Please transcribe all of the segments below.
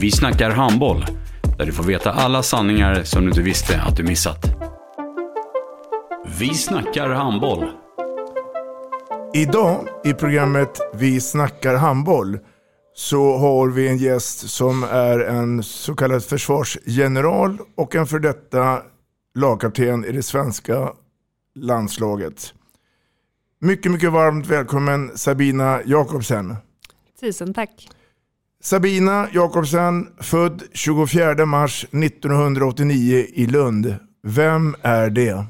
Vi snackar handboll, där du får veta alla sanningar som du inte visste att du missat. Vi snackar handboll. Idag i programmet Vi snackar handboll så har vi en gäst som är en så kallad försvarsgeneral och en för detta lagkapten i det svenska landslaget. Mycket, mycket varmt välkommen Sabina Jakobsen. Tusen tack. Sabina Jakobsen, född 24 mars 1989 i Lund. Vem är det?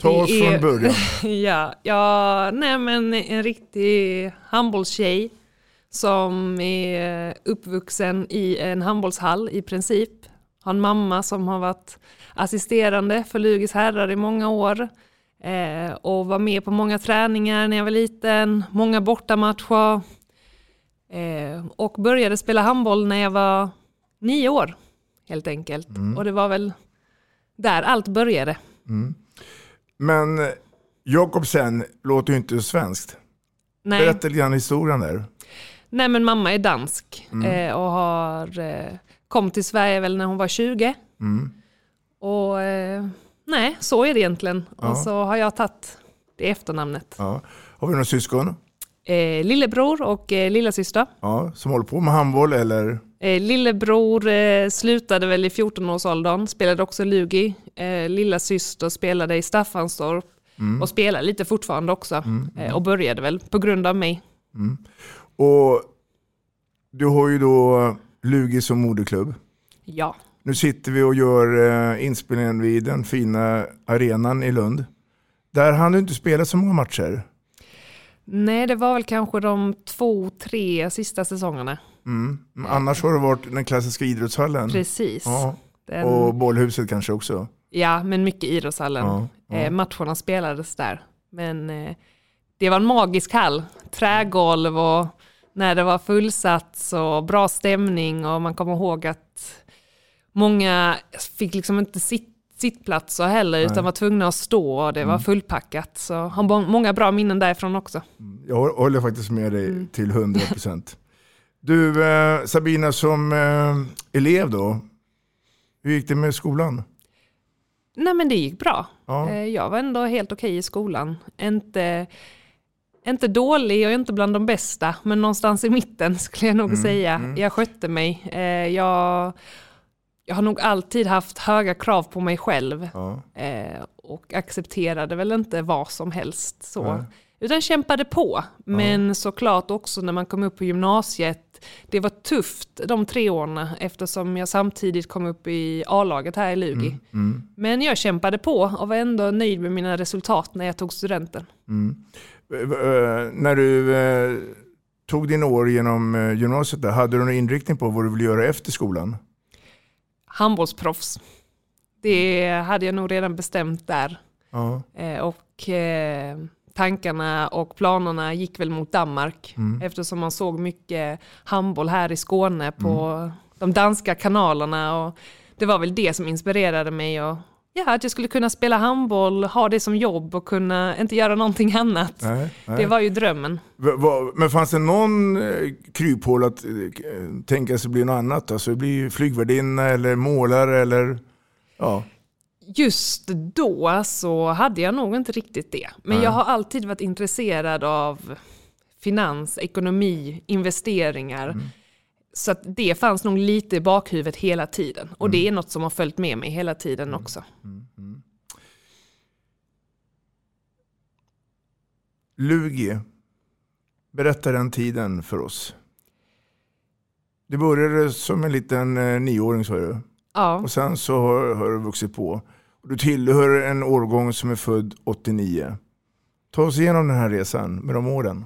Ta oss är- från början. ja, ja, nej men en riktig handbollstjej som är uppvuxen i en handbollshall i princip. Har en mamma som har varit assisterande för Lugis herrar i många år. Eh, och var med på många träningar när jag var liten, många bortamatcher. Eh, och började spela handboll när jag var nio år helt enkelt. Och det var väl där allt började. Men eh, Jakobsen låter ju inte svenskt. Nej. Berätta lite grann historien där. Nej men mamma är dansk eh, och har eh, kom till Sverige väl när hon var 20. Och eh, nej, så är det egentligen. Och så har jag tagit det efternamnet. Ja. Har vi några syskon Eh, lillebror och eh, lillasyster. ja, som håller på med handboll eller? Eh, lillebror eh, slutade väl i 14-årsåldern, spelade också Lugi. Eh, lillasyster spelade i Staffanstorp och spelar lite fortfarande också. Eh, och började väl på grund av mig. Och du har ju då Lugi som moderklubb. Ja. Nu sitter vi och gör eh, inspelningen vid den fina arenan i Lund. Där hann du inte spela så många matcher. Nej, det var väl kanske de två, tre sista säsongerna. Men Annars har det varit den klassiska idrottshallen. Precis. Ja. Den, Och bollhuset kanske också. Ja, men mycket idrottshallen. Ja, ja. Eh, matcherna spelades där. Men eh, det var en magisk hall. Trägolv och när det var fullsatt och bra stämning och man kommer ihåg att många fick liksom inte sitt, sittplatser heller utan var tvungna att stå och det Mm. var fullpackat. Så har må- många bra minnen därifrån också. Jag håller faktiskt med dig Mm. till 100%. Du eh, Sabina som eh, elev då. Hur gick det med skolan? Nej men det gick bra. Ja. Eh, Jag var ändå helt okej i skolan. Inte, inte dålig och inte bland de bästa, men någonstans i mitten skulle jag nog Mm, säga. Jag skötte mig. Eh, Jag, jag har nog alltid haft höga krav på mig själv Ja. eh, och accepterade väl inte vad som helst så. Nej. Utan kämpade på. Men såklart också när man kom upp på gymnasiet, det var tufft de tre åren eftersom jag samtidigt kom upp i A-laget här i Lugi. Mm, Men jag kämpade på och var ändå nöjd med mina resultat när jag tog studenten. Eh, eh, när du eh, tog din år genom eh, gymnasiet, där, hade du någon inriktning på vad du ville göra efter skolan? Handbollsproffs. Det hade jag nog redan bestämt där. Ja. Eh, och eh, tankarna och planerna gick väl mot Danmark eftersom man såg mycket handboll här i Skåne på de danska kanalerna. Och det var väl det som inspirerade mig. Och, ja, att jag skulle kunna spela handboll, ha det som jobb och kunna inte göra någonting annat. Nej, nej. Det var ju drömmen. Men fanns det någon eh, kryphål att eh, tänka sig bli något annat? Alltså bli flygvärdinna eller målare eller? Ja. Just då så hade jag nog inte riktigt det. Men jag har alltid varit intresserad av finans, ekonomi, investeringar. Så det fanns nog lite i bakhuvudet hela tiden. Och det är något som har följt med mig hela tiden också. Lugi, berätta den tiden för oss. Det började som en liten eh, nioåring sa du. Ja. Och sen så har, har du vuxit på. Du tillhör en årgång som är född 89. Ta oss igenom den här resan med de åren.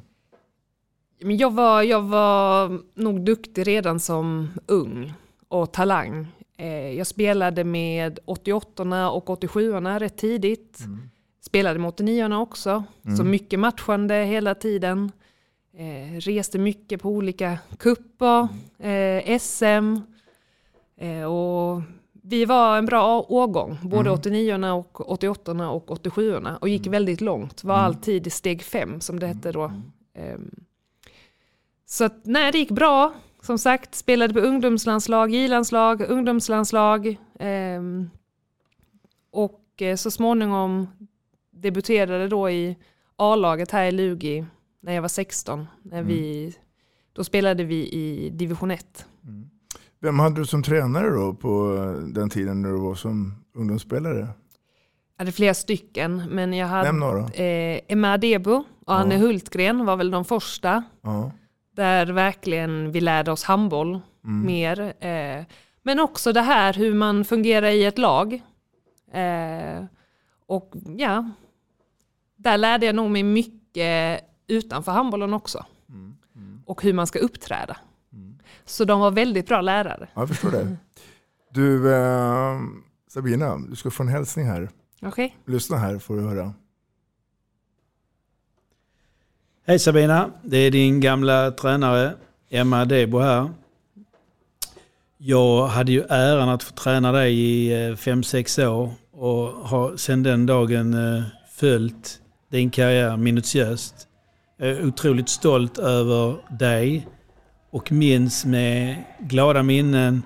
Men jag, var, jag var nog duktig redan som ung och talang. Eh, jag spelade med 88 och 87 rätt tidigt. Spelade med 89 också. Så mycket matchande hela tiden. Eh, reste mycket på olika kupper, eh, SM. Eh, och vi var en bra årgång, både 89 och 88 och 87 och gick väldigt långt. Var alltid i steg fem som det hette då. Ehm, så att, nej, det gick bra. Som sagt, spelade på ungdomslandslag, J-landslag, ungdomslandslag. ehm, och eh, så småningom debuterade då i A-laget här i Lugi när jag var 16. När vi, då spelade vi i division 1. Vem hade du som tränare då på den tiden när du var som ungdomsspelare? Jag hade flera stycken, men jag hade Nämn några. eh, Emma Adebo och Anne Hultgren var väl de första. Ja. Där verkligen vi lärde oss handboll mer. Eh, men också det här hur man fungerar i ett lag. Eh, och ja, där lärde jag nog mig mycket utanför handbollen också. Och hur man ska uppträda. Så de var väldigt bra lärare. Ja, jag förstår det. Du, eh, Sabina, du ska få en hälsning här. Okej. Lyssna här får du höra. Hej Sabina, det är din gamla tränare Emma Debo här. Jag hade ju äran att få träna dig i eh, 5-6 år och har sedan den dagen eh, följt din karriär minutiöst. Jag är otroligt stolt över dig och minns med glada minnen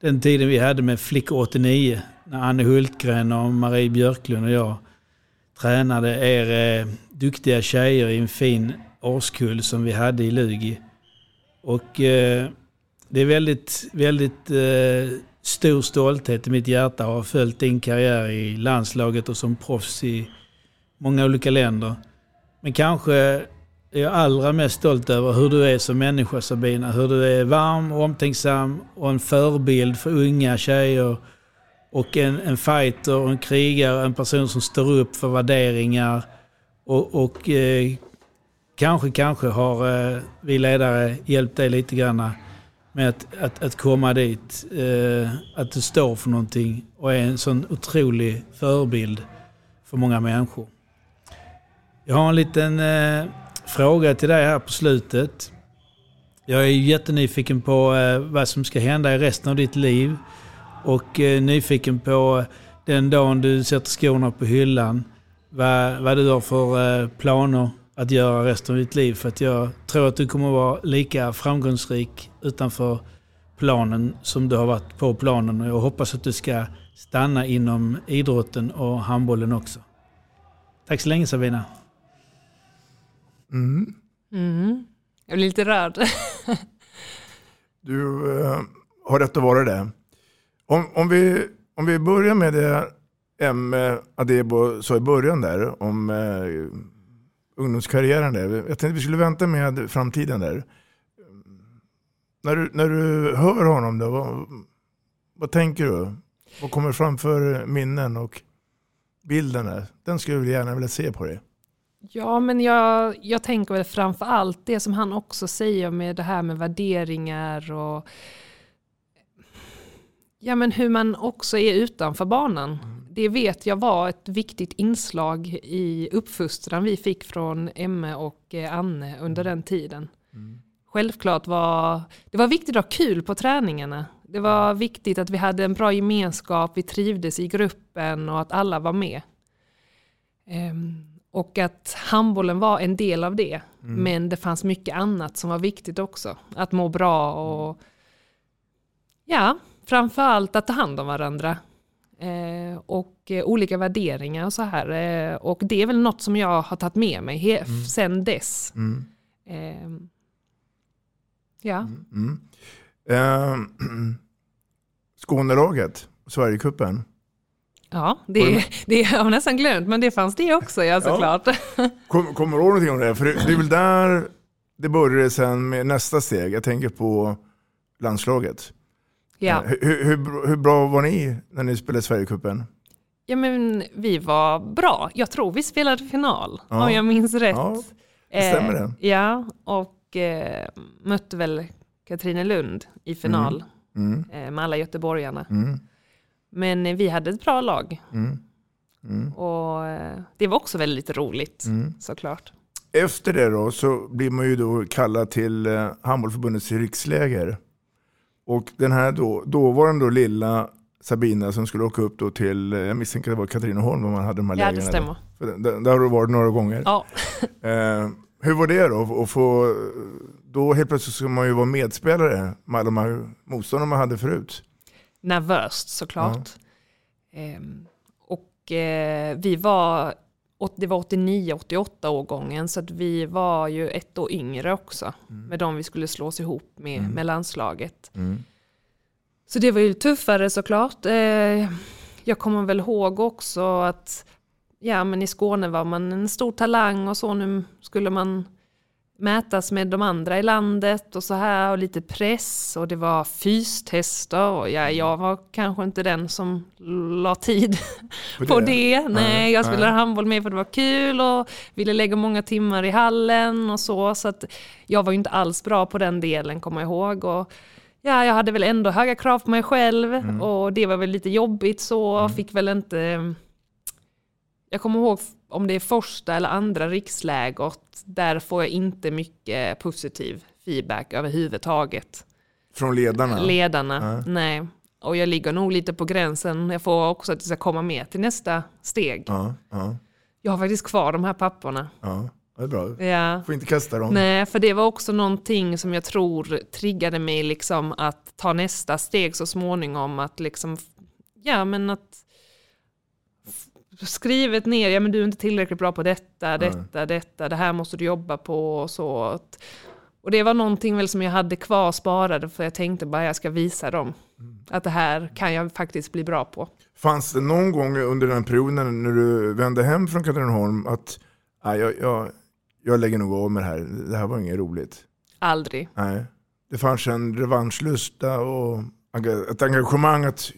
den tiden vi hade med Flickor 89 när Anne Hultgren och Marie Björklund och jag tränade er eh, duktiga tjejer i en fin årskull som vi hade i Lugi. Och eh, det är väldigt, väldigt eh, stor stolthet i mitt hjärta att ha följt din karriär i landslaget och som proffs i många olika länder. Men kanske är jag allra mest stolt över hur du är som människa Sabina. Hur du är varm och omtänksam och en förebild för unga tjejer. Och en, en fighter och en krigare, en person som står upp för värderingar. Och, och eh, kanske, kanske har eh, vi ledare hjälpt dig lite grann med att, att, att komma dit. Eh, att du står för någonting och är en sån otrolig förebild för många människor. Jag har en liten eh, fråga till dig här på slutet. Jag är jättenyfiken på eh, vad som ska hända i resten av ditt liv. Och eh, nyfiken på den dagen du sätter skorna på hyllan. Vad, vad du har för eh, planer att göra resten av ditt liv. För att jag tror att du kommer vara lika framgångsrik utanför planen som du har varit på planen. Och jag hoppas att du ska stanna inom idrotten och handbollen också. Tack så länge Sabina. Mm. Mm. Jag blir lite rörd. Du eh, har rätt att vara det. Om, om, vi, om vi börjar med det M. Eh, Adebo sa i början där om eh, ungdomskarriären där. Jag tänkte vi skulle vänta med framtiden där. När du, när du hör honom då, vad, vad tänker du? Vad kommer fram för minnen och bilden där? Den skulle jag gärna vilja se på dig. Ja, men jag, jag tänker väl framför allt det som han också säger med det här med värderingar och ja, men hur man också är utanför banan. Det vet jag var ett viktigt inslag i uppfostran vi fick från Emme och eh, Anne under den tiden. Självklart var det var viktigt att ha kul på träningarna. Det var viktigt att vi hade en bra gemenskap, vi trivdes i gruppen och att alla var med. Ehm, och att handbollen var en del av det. Men det fanns mycket annat som var viktigt också. Att må bra och ja, framförallt att ta hand om varandra. Eh, och eh, olika värderingar och så här. Eh, och det är väl något som jag har tagit med mig he- sen dess. Mm. Eh, ja. Mm. Eh, Skånelaget, Sverigecupen. Ja, det, det har jag nästan glömt, men det fanns det också ja, såklart. Kom, kommer du ihåg någonting om det? För det, det är väl där det började sen med nästa steg. Jag tänker på landslaget. Ja. Eh, Hur, hur, hur bra var ni när ni spelade Sverigecupen? Ja men vi var bra. Jag tror vi spelade final Ja. om jag minns rätt. Ja, det stämmer det. Eh, ja, och eh, mötte väl Katrinelund i final Mm. eh, med alla göteborgarna. Mm. Men eh, vi hade ett bra lag Mm. Mm. och eh, det var också väldigt roligt Mm. såklart. Efter det då så blir man ju då kallad till Handbollförbundets riksläger. Och den här då, dåvarande då lilla Sabina som skulle åka upp då till, eh, jag misstänker det var Katrineholm om man hade de här Ja, det lägren. stämmer. För där, där har du varit några gånger. Ja. Eh, hur var det då? Att få, då helt plötsligt ska man ju vara medspelare med alla de här motståndarna man hade förut. Nervöst såklart. Ehm, och eh, vi var, det var 89-88 årgången så att vi var ju ett år yngre också med de vi skulle slås ihop med, Mm. med landslaget. Mm. Så det var ju tuffare såklart. Eh, jag kommer väl ihåg också att ja, men i Skåne var man en stor talang och så nu skulle man mätas med de andra i landet och så här och lite press och det var fystester och ja, jag var kanske inte den som la tid På på det? det. Nej, jag spelade nej. handboll med för det var kul och ville lägga många timmar i hallen och så. Så att jag var ju inte alls bra på den delen kommer jag ihåg. Och ja, jag hade väl ändå höga krav på mig själv Mm. och det var väl lite jobbigt så. Fick väl inte... Jag kommer ihåg om det är första eller andra riksläget, där får jag inte mycket positiv feedback överhuvudtaget. Från ledarna? Ledarna, Ja. nej. Och jag ligger nog lite på gränsen. Jag får också att det ska komma med till nästa steg. Ja, ja, Jag har faktiskt kvar de här papporna. ja. Det är bra. Ja. Får inte kasta dem. Nej, för det var också någonting som jag tror triggade mig liksom att ta nästa steg så småningom. Att liksom, ja men att skrivet ner, ja men du är inte tillräckligt bra på detta, detta, detta, det här måste du jobba på och så. Och det var någonting väl som jag hade kvar sparade för jag tänkte bara jag ska visa dem att det här kan jag faktiskt bli bra på. Fanns det någon gång under den perioden när du vände hem från Katrineholm att nej, jag, jag, jag lägger nog av med det här, det här var inget roligt? Aldrig. Nej. Det fanns en revanschlusta och ett engagemang att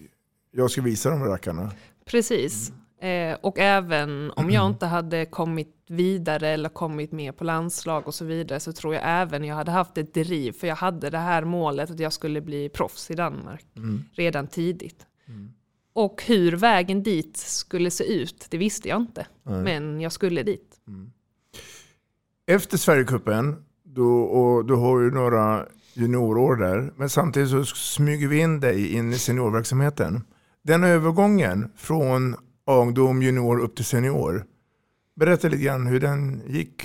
jag ska visa de rackarna. Precis. Eh, och även om jag inte hade kommit vidare eller kommit med på landslag och så vidare så tror jag även jag hade haft ett driv för jag hade det här målet att jag skulle bli proffs i Danmark Mm. redan tidigt. Och hur vägen dit skulle se ut, det visste jag inte. Nej. Men jag skulle dit. Efter Sverigecupen, då, och du har ju några juniorår där, men samtidigt så smyger vi in dig in i seniorverksamheten. Den övergången från ungdom, junior upp till senior. Berätta lite grann hur den gick.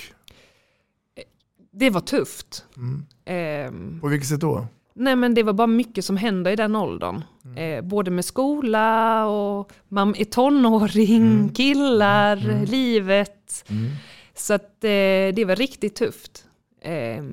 Det var tufft. Mm. Ehm, På vilket sätt då? Nej men det var bara mycket som hände i den åldern. Eh, både med skola och man är tonåring, killar, livet. Så att eh, det var riktigt tufft. Eh,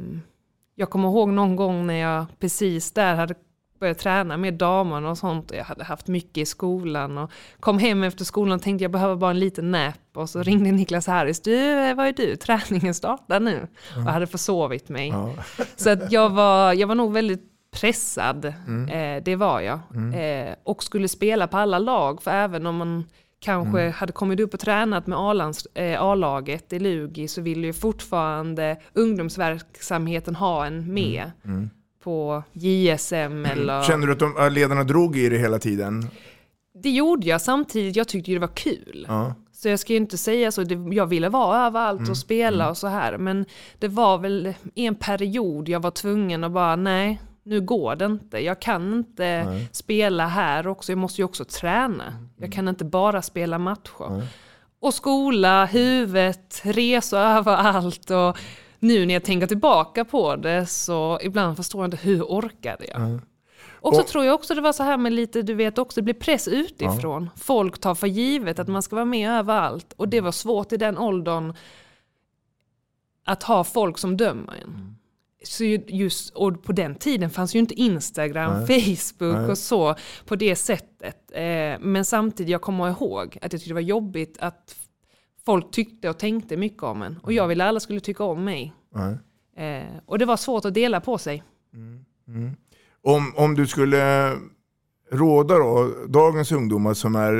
jag kommer ihåg någon gång när jag precis där hade börjat träna med damerna och sånt. Och jag hade haft mycket i skolan och kom hem efter skolan och tänkte jag behöver bara en liten nap. Och så ringde Niklas Harris. Du, eh, vad är du? Träningen startar nu. Och jag hade försovit mig. Ja. Så att jag, var, jag var nog väldigt pressad, Mm. eh, det var jag. Mm. Eh, och skulle spela på alla lag, för även om man kanske Mm. hade kommit upp och tränat med eh, A-laget i Lugi så ville ju fortfarande ungdomsverksamheten ha en med Mm. På JSM eller... Kände du att de, ledarna drog i det hela tiden? Det gjorde jag samtidigt, jag tyckte ju det var kul. Ja. Så jag ska ju inte säga så, jag ville vara överallt Mm, och spela och så här. Men det var väl en period jag var tvungen att bara, nej, nu går det inte. Jag kan inte Nej. spela här också, jag måste ju också träna. Jag kan inte bara spela matcher. Och skola, huvudet, resor överallt. Och nu när jag tänker tillbaka på det så ibland förstår jag inte hur orkade jag. Och så Och- tror jag också det var så här med lite, du vet också, det blir press utifrån. Folk tar för givet att man ska vara med överallt. Och det var svårt i den åldern att ha folk som dömer en. så ju- just, och på den tiden fanns ju inte Instagram, Facebook Nej. och så på det sättet. Eh, men samtidigt, jag kommer ihåg att jag tyckte det var jobbigt att folk tyckte och tänkte mycket om en. Och jag ville att alla skulle tycka om mig. Eh, och det var svårt att dela på sig. Om, om du skulle råda då, dagens ungdomar som är,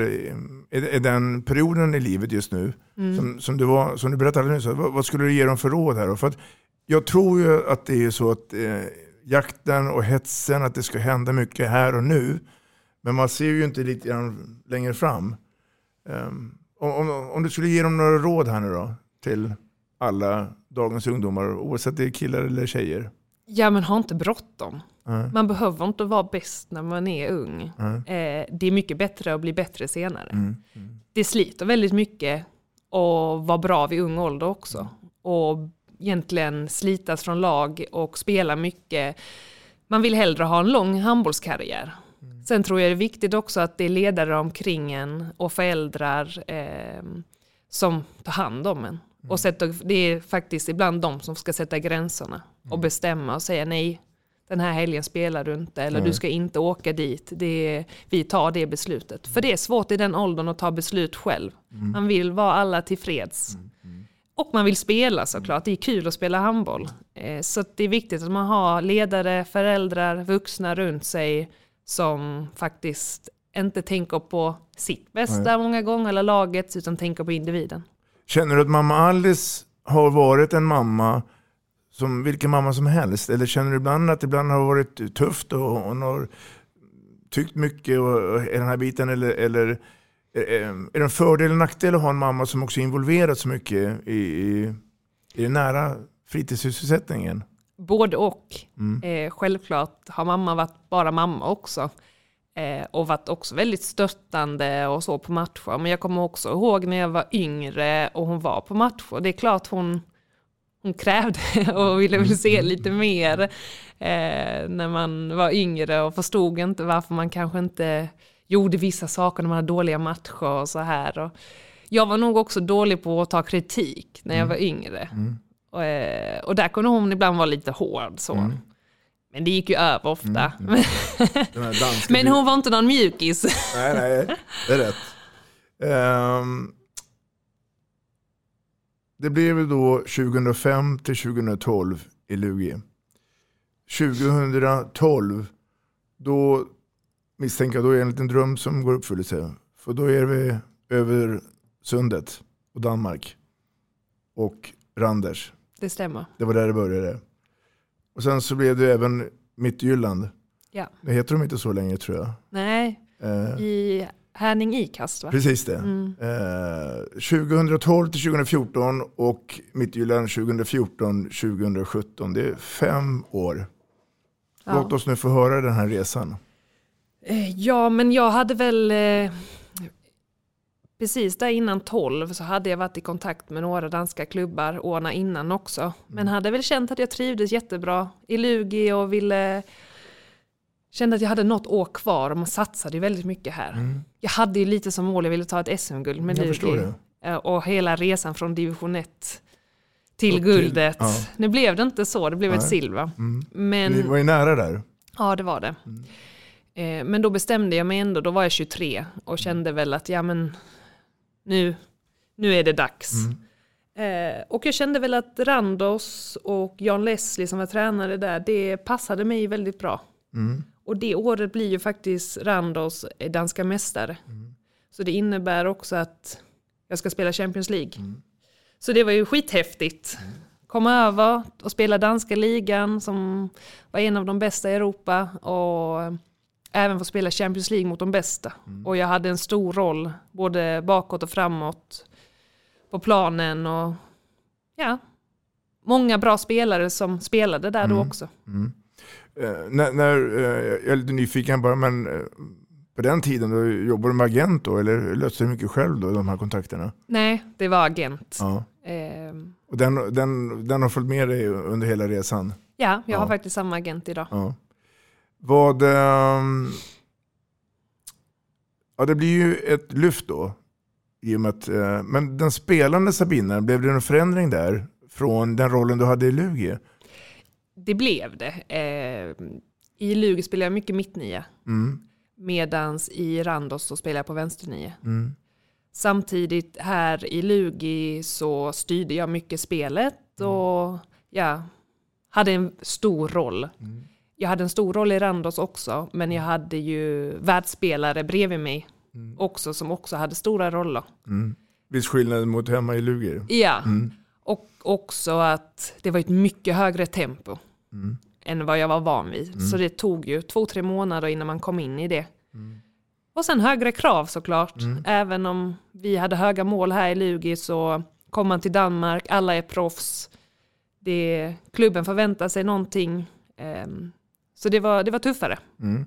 är den perioden i livet just nu, som, som, du var, som du berättade nyss, vad, vad skulle du ge dem för råd här då? För att jag tror ju att det är så att eh, jakten och hetsen, att det ska hända mycket här och nu, men man ser ju inte lite grann längre fram. Ehm, om, om, du skulle ge dem några råd här nu då, till alla dagens ungdomar, oavsett det är killar eller tjejer. Ja men ha inte bråttom. Nej. Man behöver inte vara bäst när man är ung. Eh, det är mycket bättre att bli bättre senare. Mm. Det sliter väldigt mycket att vara bra vid ung ålder också. Och egentligen slitas från lag och spela mycket. Man vill hellre ha en lång handbollskarriär. Sen tror jag det är viktigt också att det är ledare omkring en och föräldrar eh, som tar hand om en. Och sätter, det är faktiskt ibland de som ska sätta gränserna och bestämma och säga nej, den här helgen spelar du inte eller du ska inte åka dit. Det är, vi tar det beslutet. För det är svårt i den åldern att ta beslut själv. Man vill vara alla tillfreds. Och man vill spela såklart, det är kul att spela handboll. Eh, Så det är viktigt att man har ledare, föräldrar, vuxna runt sig som faktiskt inte tänker på sitt bästa många gånger eller laget utan tänker på individen. Känner du att mamma Alice har varit en mamma som vilken mamma som helst? Eller känner du ibland att det ibland har varit tufft och hon har tyckt mycket i den här biten? Eller, eller eh, är det en fördel eller nackdel att ha en mamma som också så mycket i, i, i den nära fritidssysselsättningen? Både och. Eh, självklart har mamma varit bara mamma också. Eh, och varit också väldigt stöttande och så på matcher. Men jag kommer också ihåg när jag var yngre och hon var på matcher. Det är klart hon, hon krävde och ville väl se lite mer eh, när man var yngre och förstod inte varför man kanske inte gjorde vissa saker när man hade dåliga matcher och så här. Och jag var nog också dålig på att ta kritik när jag var yngre. Och, eh, och där kunde hon ibland vara lite hård så. Men det gick ju över ofta. Här danska Men hon var inte någon mjukis. Nej, nej, det är rätt. Ehm, det blev då 2005 till 2012 i Lugi. 2012, då misstänker jag då är det en liten dröm som går uppfyllelse. För då är vi över sundet och Danmark. Och Randers. Det stämmer. Det var där det började. Och sen så blev det även Mittjylland. Ja. Det heter de inte så länge tror jag. Nej, Eh, i Härning ikast va? Precis det. Eh, 2012 till 2014 och Midtjylland 2014 2017. Det är fem år. Ja. Låt oss nu få höra den här resan. Eh, Ja, men jag hade väl eh, precis där innan 12 så hade jag varit i kontakt med några danska klubbar åren innan också. Men hade väl känt att jag trivdes jättebra i Lugi och ville kände att jag hade något år kvar och man satsade ju väldigt mycket här. Jag hade ju lite som mål, jag ville ta ett SM-guld med Jag Lugi. Och hela resan från division 1 till till- guldet. ja. Nu blev det inte så, det blev ett Nej. silver. Mm. Men, Ni var ju nära där. Ja, det var det. Eh, men då bestämde jag mig ändå, då var jag 23 och kände väl att ja men nu, nu är det dags. Eh, och jag kände väl att Randos och Jan Leslie som var tränare där, det passade mig väldigt bra. Och det året blir ju faktiskt Randos danska mästare. Så det innebär också att jag ska spela Champions League. Så det var ju skithäftigt. Komma över och spela danska ligan som var en av de bästa i Europa och även få spela Champions League mot de bästa. Och jag hade en stor roll både bakåt och framåt på planen och ja, många bra spelare som spelade där då också. Eh, när, när, eh, jag är lite nyfiken bara, men eh, på den tiden då jobbade du med agent då? Eller löste du mycket själv då, de här kontakterna? Nej, det var agent. Ja. Ehm, Och den, den, den har följt med dig under hela resan? ja, jag har Ja. faktiskt samma agent idag. Ja. Vad... ehm, ja, det blir ju ett lyft då. I att, eh, men den spelande Sabina, blev det någon förändring där? Från den rollen du hade i Lugi? det blev det. Eh, I Lugi spelade jag mycket mittnia. Mm. Medans i Randos så spelade jag på vänsternia. Mm. Samtidigt här i Lugi så styrde jag mycket spelet och ja, hade en stor roll. Jag hade en stor roll i Randos också, men jag hade ju världsspelare bredvid mig också som också hade stora roller. Mm. Viss skillnad mot hemma i Luger. Ja, Mm. och också att det var ett mycket högre tempo Mm. än vad jag var van vid. Mm. Så det tog ju två, tre månader innan man kom in i det. Och sen högre krav såklart. Mm. Även om vi hade höga mål här i Lugi så kom man till Danmark, alla är proffs. Det, klubben förväntar sig någonting. ehm, så det var, det var tuffare. Mm.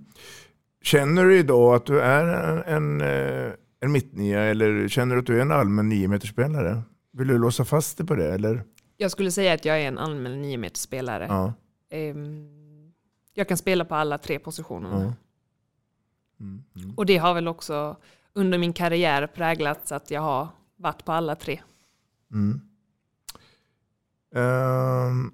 Känner du idag att du är en, en, eh, en mittnia eller känner du att du är en allmän niometerspelare? Vill du låsa fast dig på det eller? Jag skulle säga att jag är en allmän niometerspelare. Ja. Ehm, jag kan spela på alla tre positionerna. ja. Mm. Mm. Och det har väl också under min karriär präglats att jag har varit på alla tre. Mm. Ehm,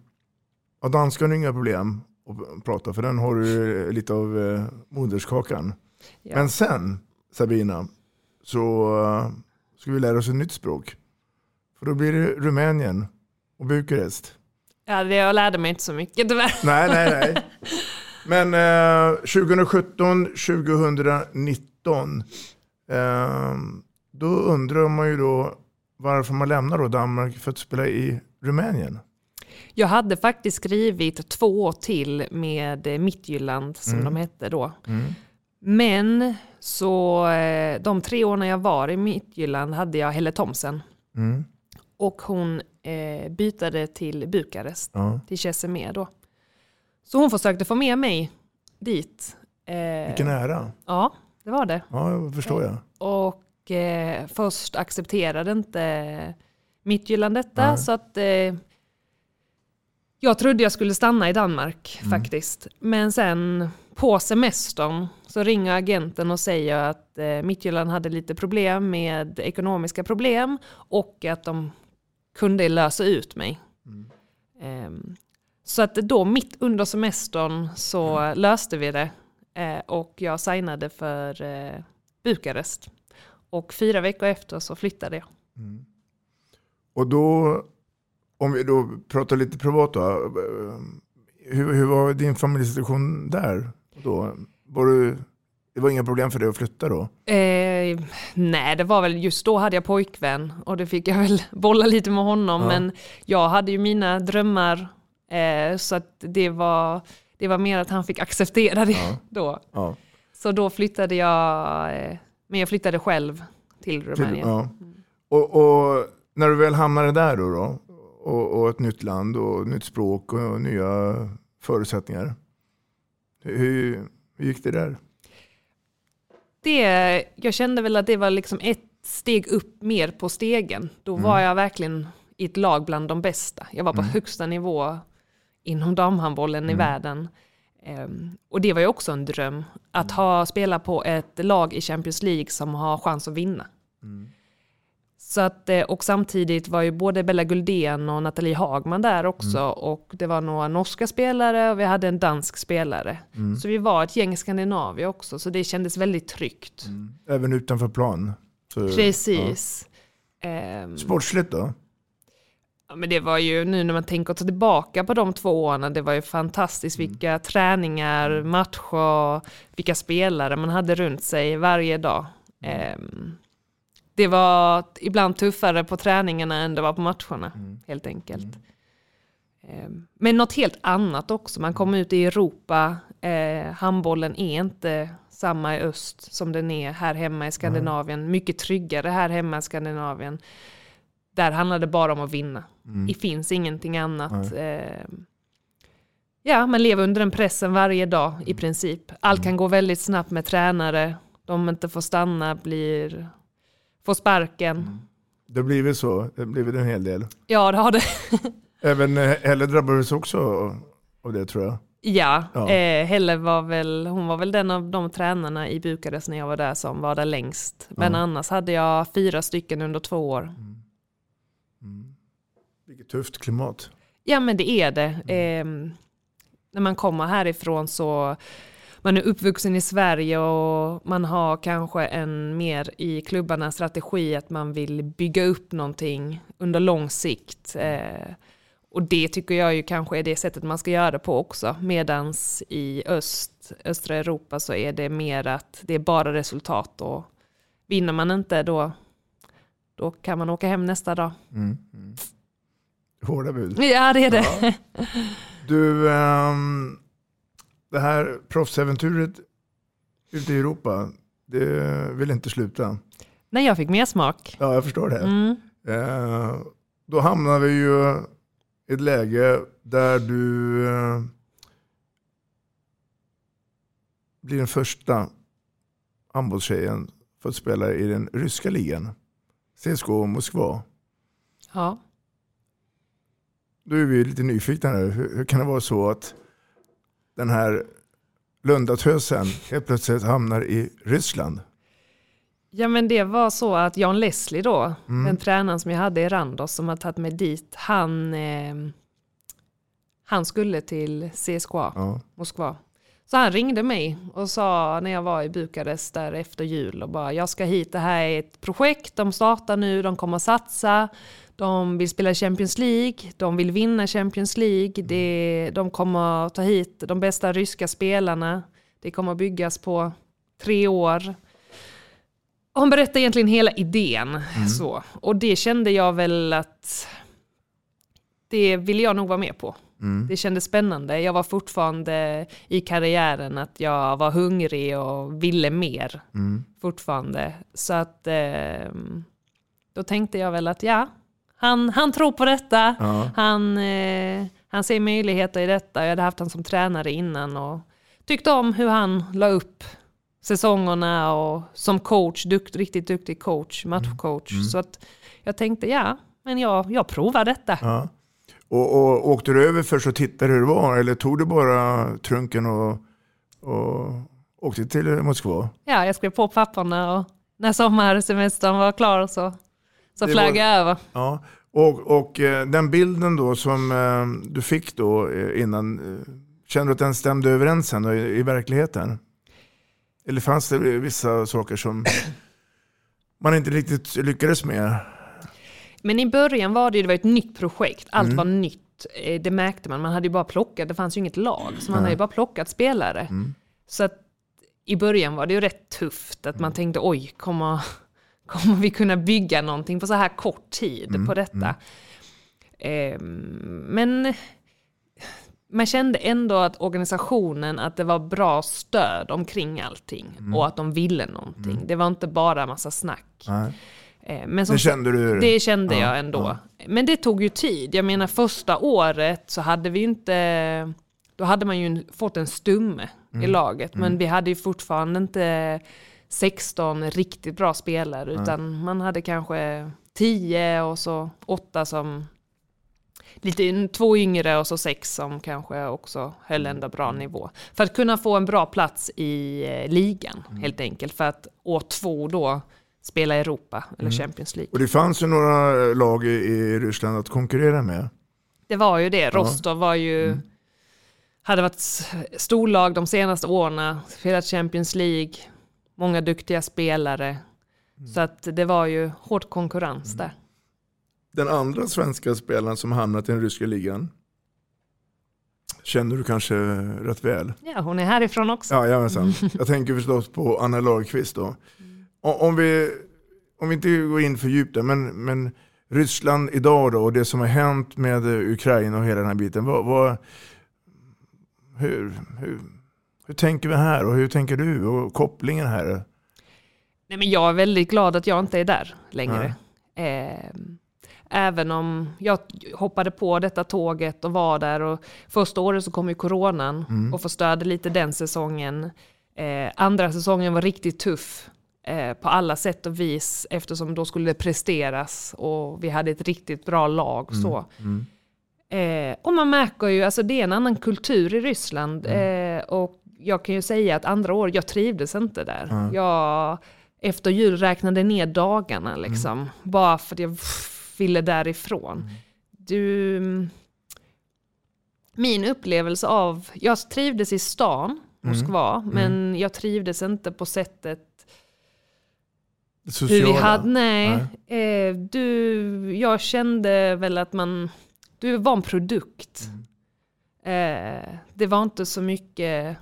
ja, danskan är inga problem att prata för den har du lite av eh, moderskakan. Ja. Men sen Sabina så eh, ska vi lära oss ett nytt språk. För då blir det Rumänien och Bukarest. Ja, det, jag lärde mig inte så mycket tyvärr. Nej, nej, nej. Men eh, 2017, 2019, eh, då undrar man ju då varför man lämnar då Danmark för att spela i Rumänien. Jag hade faktiskt skrivit två till med eh, Midtjylland som Mm. de hette då. Mm. Men så eh, de tre åren jag var i Midtjylland hade jag Helle Thomsen. Mm. Och hon eh, bytade till Bukarest, Ja. till Chesemé då. Så hon försökte få med mig dit. Eh, Vilken ära. Ja, det var det. Ja, det förstår jag. Och eh, först accepterade inte Midtjylland detta. Nej. Så att eh, jag trodde jag skulle stanna i Danmark Mm. faktiskt. Men sen på semestern så ringer agenten och säger att eh, Midtjylland hade lite problem med ekonomiska problem och att de kunde lösa ut mig. Mm. Ehm, så att då mitt under semestern så löste vi det eh, och jag signade för eh, Bukarest. Och fyra veckor efter så flyttade jag. Mm. Och då, om vi då pratar lite privat då. Hur, hur var din familjesituation där? Då? Var du, det var inga problem för dig att flytta då? Eh, nej, det var väl just då hade jag pojkvän och det fick jag väl bolla lite med honom. Ja. Men jag hade ju mina drömmar eh, så att det var, det var mer att han fick acceptera det Ja. då. Ja. Så då flyttade jag, eh, men jag flyttade själv till Rumänien. Ja. Och, och när du väl hamnade där då, då och, och ett nytt land och nytt språk och nya förutsättningar. Hur, hur gick det där? det, jag kände väl att det var liksom ett steg upp mer på stegen. Då Mm. var jag verkligen i ett lag bland de bästa. Jag var på högsta nivå inom damhandbollen i Mm. världen. Ehm, och det var ju också en dröm. Att ha spela på ett lag i Champions League som har chans att vinna. Mm. Så att, eh, och samtidigt var ju både Bella Guldén och Nathalie Hagman där också. Och det var några norska spelare och vi hade en dansk spelare. Mm. Så vi var ett gäng Skandinavier också. Så det kändes väldigt tryggt. Även utanför plan? Så, Precis. Ja. Sportsligt då? ja, men det var ju nu när man tänker tillbaka på de två åren, det var ju fantastiskt vilka träningar, matcher, vilka spelare man hade runt sig varje dag. Ehm, det var ibland tuffare på träningarna än det var på matcherna, helt enkelt. Ehm, Men något helt annat också, man kom ut i Europa, eh, handbollen är inte samma i öst som den är här hemma i Skandinavien, mycket tryggare här hemma i Skandinavien. Där handlar det bara om att vinna. Mm. Det finns ingenting annat. Ehm, Ja, man lever under den pressen varje dag i princip. Allt kan gå väldigt snabbt med tränare. De inte får stanna, blir, får sparken. Det har blivit så. Det har blivit en hel del. Ja, det har det. Även eh, Helle drabbades också av det tror jag. Ja, Ja. Eh, Helle var väl, hon var väl den av de tränarna i Bukarest när jag var där som var där längst. Men Ja. annars hade jag fyra stycken under två år. Vilket tufft klimat. Ja men det är det. Ehm, när man kommer härifrån så man är uppvuxen i Sverige och man har kanske en mer i klubbarna strategi att man vill bygga upp någonting under lång sikt. Eh, och det tycker jag ju kanske är det sättet man ska göra det på också. Medans i öst, östra Europa så är det mer att det är bara resultat och vinner man inte då, då kan man åka hem nästa dag. Mm. Mm. Hårda bud. Ja det är det. Ja. Du, um, det här proffsäventyret ute i Europa, det vill inte sluta. Nej, jag fick mer smak. Ja, jag förstår det. Mm. Uh, då hamnar vi ju i ett läge där du uh, blir den första handbollstjejen för att spela i den ryska ligan. CSKA Moskva. Ja. Då är vi lite nyfikna. Hur, hur kan det vara så att den här Lundatösen helt plötsligt hamnar i Ryssland? Ja men det var så att Jan Leslie då, mm. den tränaren som jag hade i Randos som har tagit mig dit, han, eh, han skulle till CSKA, ja. Moskva. Så han ringde mig och sa när jag var i Bukarest där efter jul och bara jag ska hit, det här är ett projekt, de startar nu, de kommer satsa, de vill spela Champions League, de vill vinna Champions League, det, de kommer ta hit de bästa ryska spelarna, det kommer byggas på tre år. Hon berättade egentligen hela idén. Mm. Så. Och det kände jag väl att det ville jag nog vara med på. Mm. Det kändes spännande. Jag var fortfarande i karriären att jag var hungrig och ville mer mm. fortfarande. Så att eh, då tänkte jag väl att ja, han, han tror på detta. Ja. Han, eh, han ser möjligheter i detta. Jag hade haft honom som tränare innan och tyckte om hur han la upp säsongerna och som coach, dukt, riktigt duktig coach, matchcoach. Mm. Så att jag tänkte ja, men jag, jag provar detta. Ja. Och, och åkte du över först och tittade hur det var eller tog du bara trunken och, och åkte till Moskva? Ja, jag skrev på papperna och när sommarsemestern var klar så, så flög jag över. Ja. Och, och eh, den bilden då som eh, du fick då eh, innan, kände du att den stämde överens sen i, i verkligheten? Eller fanns det vissa saker som man inte riktigt lyckades med? Men i början var det ju det var ett nytt projekt, allt mm. var nytt. Det märkte man, man hade ju bara plockat, det fanns ju inget lag, så man mm. hade ju bara plockat spelare. Mm. Så att i början var det ju rätt tufft, att man mm. tänkte oj, kommer, kommer vi kunna bygga någonting på så här kort tid mm. på detta? Eh, men man kände ändå att organisationen, att det var bra stöd omkring allting mm. och att de ville någonting. Mm. Det var inte bara massa snack. Nej. Eh, men som, det kände du? Det kände ja, jag ändå. Ja. Men det tog ju tid. Jag menar första året så hade vi inte, då hade man ju fått en stumme mm. i laget. Men mm. vi hade ju fortfarande inte 16 riktigt bra spelare utan man hade kanske 10 och så 8 som lite, två yngre och så sex som kanske också höll mm. ändå bra nivå. För att kunna få en bra plats i eh, ligan mm. helt enkelt. För att år två då spela Europa eller mm. Champions League. Och det fanns ju några lag i, i Ryssland att konkurrera med. Det var ju det. Rostov var ju, mm. hade varit storlag de senaste åren, spelat Champions League, många duktiga spelare. Mm. Så att det var ju hård konkurrens mm. där. Den andra svenska spelaren som hamnat i den ryska ligan, känner du kanske rätt väl? Ja, hon är härifrån också. Ja, jajamensan. Jag tänker förstås på Anna Lagerqvist då. Om vi, om vi inte går in för djupt där, men, men Ryssland idag då och det som har hänt med Ukraina och hela den här biten. Vad, vad, hur, hur, hur tänker vi här och hur tänker du och kopplingen här? Nej, men jag är väldigt glad att jag inte är där längre. Eh, även om jag hoppade på detta tåget och var där. Och första året så kom ju coronan mm. och förstörde lite den säsongen. Eh, andra säsongen var riktigt tuff eh, på alla sätt och vis eftersom då skulle det presteras och vi hade ett riktigt bra lag. Mm. Så. Mm. Eh, och man märker ju, alltså det är en annan kultur i Ryssland. Mm. Eh, och jag kan ju säga att andra år, jag trivdes inte där. Jag efter jul räknade ner dagarna liksom. Mm. Bara för att jag ville därifrån. Mm. Du, min upplevelse av, jag trivdes i stan, Moskva, Mm. men jag trivdes inte på sättet hur Sociala. vi hade, nej. Eh, du, jag kände väl att man, du var en produkt. Eh, det var inte så mycket,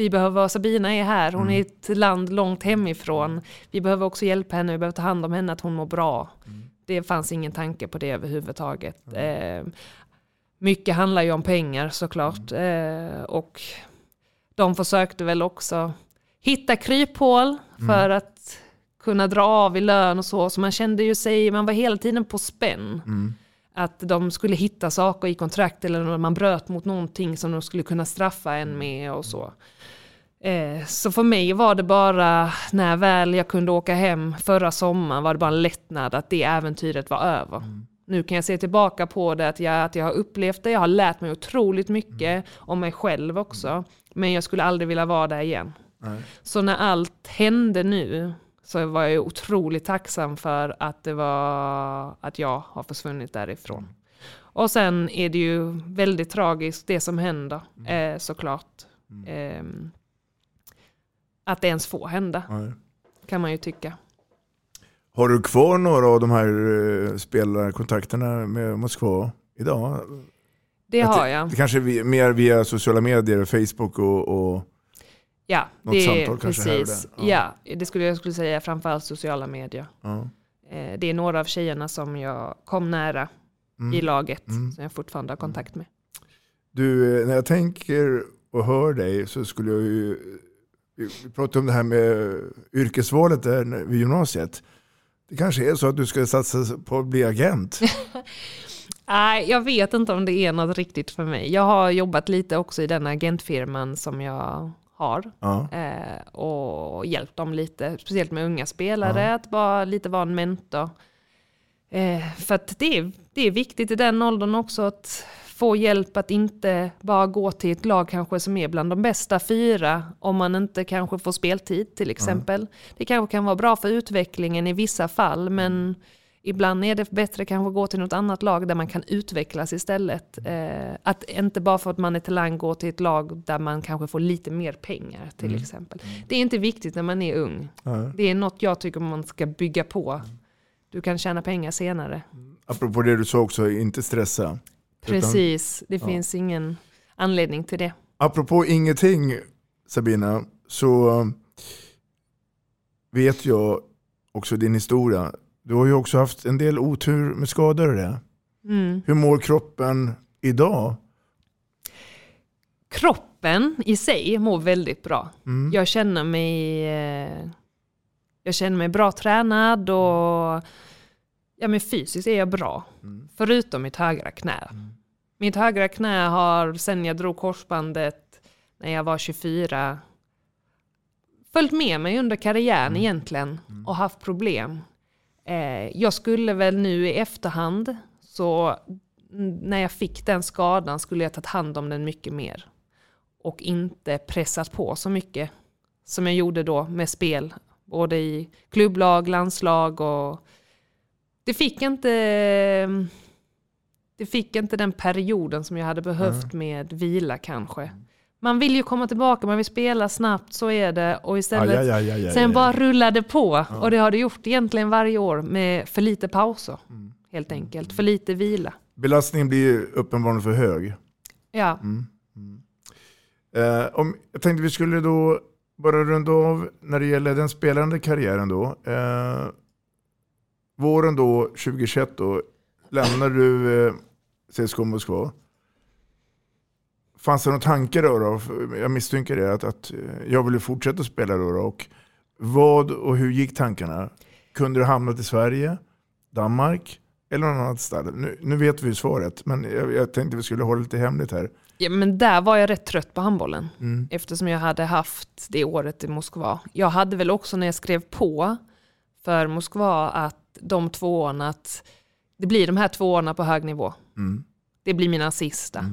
vi behöver, Sabina är här, hon är i ett land långt hemifrån. Vi behöver också hjälpa henne, vi behöver ta hand om henne, att hon mår bra. Det fanns ingen tanke på det överhuvudtaget. Eh, mycket handlar ju om pengar såklart. Eh, och de försökte väl också hitta kryphål för att kunna dra av i lön och så. Så man kände ju sig, man var hela tiden på spänn. Att de skulle hitta saker i kontrakt eller när man bröt mot någonting som de skulle kunna straffa en med och så. Eh, så för mig var det bara, när väl jag kunde åka hem förra sommaren var det bara en lättnad att det äventyret var över. Nu kan jag se tillbaka på det, att jag, att jag har upplevt det, jag har lärt mig otroligt mycket om mig själv också. Men jag skulle aldrig vilja vara där igen. Så när allt hände nu så var jag otroligt tacksam för att det var att jag har försvunnit därifrån. Och sen är det ju väldigt tragiskt det som händer eh, såklart. Ehm, att det ens får hända Nej. kan man ju tycka. Har du kvar några av de här eh, spelarkontakterna med Moskva idag? Det har jag. Det kanske är mer via sociala medier, Facebook och, och Ja, Något det samtal kanske här precis. där. Ja. det skulle jag skulle säga framförallt sociala medier. ja. Eh, det är några av tjejerna som jag kom nära Mm. i laget Mm. som jag fortfarande har kontakt med. Du, eh, när jag tänker och hör dig så skulle jag ju... Vi pratade om det här med yrkesvalet där vid gymnasiet. Det kanske är så att du ska satsa på att bli agent. Nej, jag vet inte om det är något riktigt för mig. Jag har jobbat lite också i den agentfirman som jag har. Ja. Eh, och hjälpt dem lite, speciellt med unga spelare, att bara lite vara en mentor. Eh, för att det är, det är viktigt i den åldern också att få hjälp att inte bara gå till ett lag kanske som är bland de bästa fyra om man inte kanske får speltid till exempel. Det kanske kan vara bra för utvecklingen i vissa fall men ibland är det bättre kanske att gå till något annat lag där man kan utvecklas istället. Eh, att inte bara för att man är talang gå till ett lag där man kanske får lite mer pengar till exempel. Det är inte viktigt när man är ung. Ja. Det är något jag tycker man ska bygga på. Du kan tjäna pengar senare. Apropå det du sa också, inte stressa. Precis, det ja. finns ingen anledning till det. Apropå ingenting Sabina, så vet jag också din historia. Du har ju också haft en del otur med skador och det. Mm. Hur mår kroppen idag? Kroppen i sig mår väldigt bra. Mm. Jag känner mig eh, jag känner mig bra tränad och ja, men fysiskt är jag bra. Förutom mitt högra knä. Mitt högra knä har sen jag drog korsbandet när jag var 24 följt med mig under karriären egentligen och haft problem. Eh, jag skulle väl nu i efterhand så mm, när jag fick den skadan skulle jag tagit hand om den mycket mer och inte pressat på så mycket som jag gjorde då med spel, både i klubblag, landslag och det fick inte det fick inte den perioden som jag hade behövt med vila kanske. Man vill ju komma tillbaka, man vill spela snabbt, så är det. Och istället, Aj, aj, aj, sen bara rullade på. Och det har det gjort egentligen varje år med för lite pauser. Helt enkelt, för lite vila. Belastningen blir uppenbarligen för hög. Ja. Eh, om, jag tänkte vi skulle då bara runda av när det gäller den spelande karriären då. Eh, våren då 2021 då lämnar du eh, CSKA Moskva. Fanns det några tankar då? då? Jag misstänker det, att, att eh, jag ville fortsätta spela då, då. Och vad och hur gick tankarna? Kunde du hamnat i Sverige, Danmark eller någon annat ställe? Nu, nu vet vi ju svaret, men jag, jag tänkte vi skulle hålla lite hemligt här. Ja, men där var jag rätt trött på handbollen. Mm. Eftersom jag hade haft det året i Moskva. Jag hade väl också när jag skrev på för Moskva att de två åren, att det blir de här två åren på hög nivå. Mm. Det blir mina sista.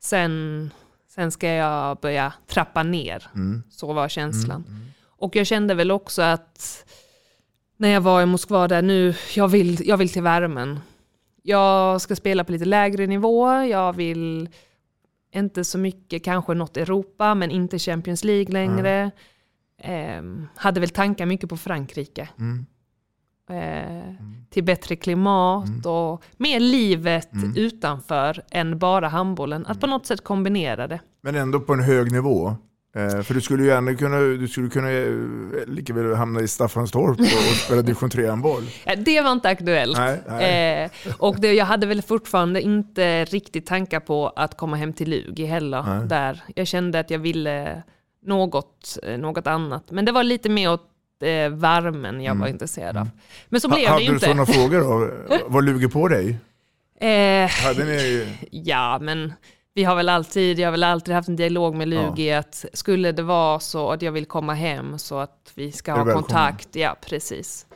Sen, sen ska jag börja trappa ner. Mm. Så var känslan. Och jag kände väl också att när jag var i Moskva där nu, jag vill, jag vill till värmen. Jag ska spela på lite lägre nivå, jag vill inte så mycket, kanske något Europa, men inte Champions League längre. Eh, hade väl tankar mycket på Frankrike. Mm. Eh, Till bättre klimat och mer livet Mm. utanför än bara handbollen. Att på något sätt kombinera det. Men ändå på en hög nivå. Eh, för du skulle ju ändå kunna, du skulle kunna eh, lika väl hamna i Staffanstorp och, och spela division 3-handboll. Ja, det var inte aktuellt. Nej, nej. Eh, och det, jag hade väl fortfarande inte riktigt tankar på att komma hem till Lugi heller. Nej. Där. Jag kände att jag ville något, något annat. Men det var lite mer åt eh, värmen jag var intresserad av. Men så blev Mm. Ha- det Hade ju du sådana inte. frågor då? Vad luger på dig? Eh, Hade ni... ja, men vi har väl alltid, jag har väl alltid haft en dialog med Lugi att skulle det vara så att jag vill komma hem så att vi ska ha kontakt. Ja, precis.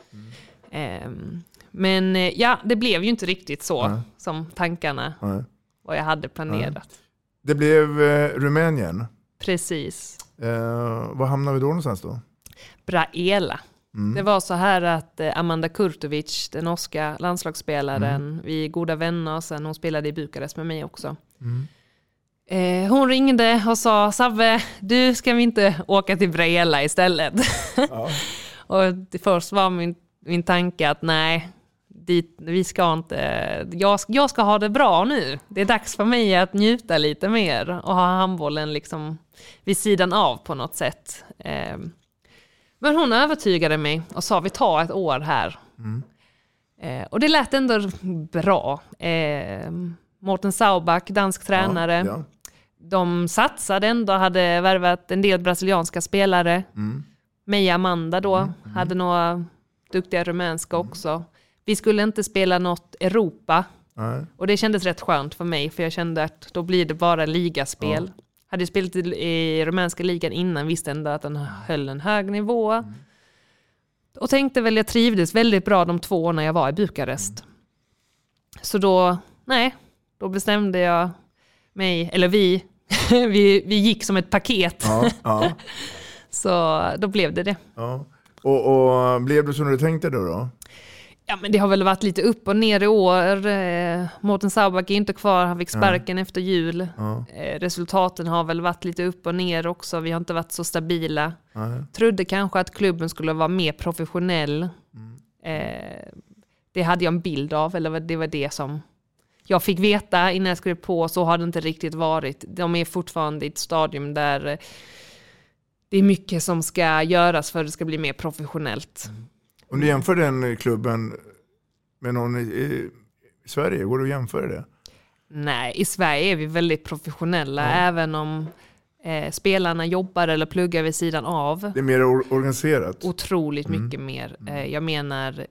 Ehm, men eh, ja, det blev ju inte riktigt så Nej. som tankarna Nej. vad jag hade planerat. Det blev eh, Rumänien. Precis. Eh, var hamnade vi då någonstans då? Braela. Mm. Det var så här att eh, Amanda Kurtovic, den norska landslagsspelaren, Mm. vi är goda vänner sen hon spelade i Bukarest med mig också. Mm. Eh, hon ringde och sa Sabbe, du ska vi inte åka till Braela istället? och det först var min, min tanke att nej, dit, vi ska inte, jag, jag ska ha det bra nu. Det är dags för mig att njuta lite mer och ha handbollen liksom vid sidan av på något sätt. Eh, men hon övertygade mig och sa vi tar ett år här. Eh, och det lät ändå bra. Eh, Mårten Sauback, dansk tränare. Ja, De satsade ändå, hade värvat en del brasilianska spelare. Mm. Meja Amanda då, hade några duktiga rumänska också. Vi skulle inte spela något Europa. Nej. Och det kändes rätt skönt för mig, för jag kände att då blir det bara ligaspel. Hade ju spelat i, rumänska ligan innan, visste ändå att den höll en hög nivå. Och tänkte väl, jag trivdes väldigt bra de två åren jag var i Bukarest. Så då, nej, då bestämde jag mig, eller vi, vi, vi gick som ett paket. Ja, ja, Så då blev det det. ja. Och, och blev det som du tänkte då? då? Ja, men det har väl varit lite upp och ner i år. Eh, Mårten Sauback är inte kvar, han fick sparken efter jul. Eh, resultaten har väl varit lite upp och ner också, vi har inte varit så stabila. Nej. Trodde kanske att klubben skulle vara mer professionell. Eh, det hade jag en bild av, eller det var det som jag fick veta innan jag skrev på, så har det inte riktigt varit. De är fortfarande i ett stadium där eh, det är mycket som ska göras för att det ska bli mer professionellt. Om du jämför den klubben med någon i, i Sverige, går det att jämföra det? Nej, i Sverige är vi väldigt professionella, även om eh, spelarna jobbar eller pluggar vid sidan av. Det är mer or- organiserat. Otroligt Mm. mycket mer. Eh, jag menar,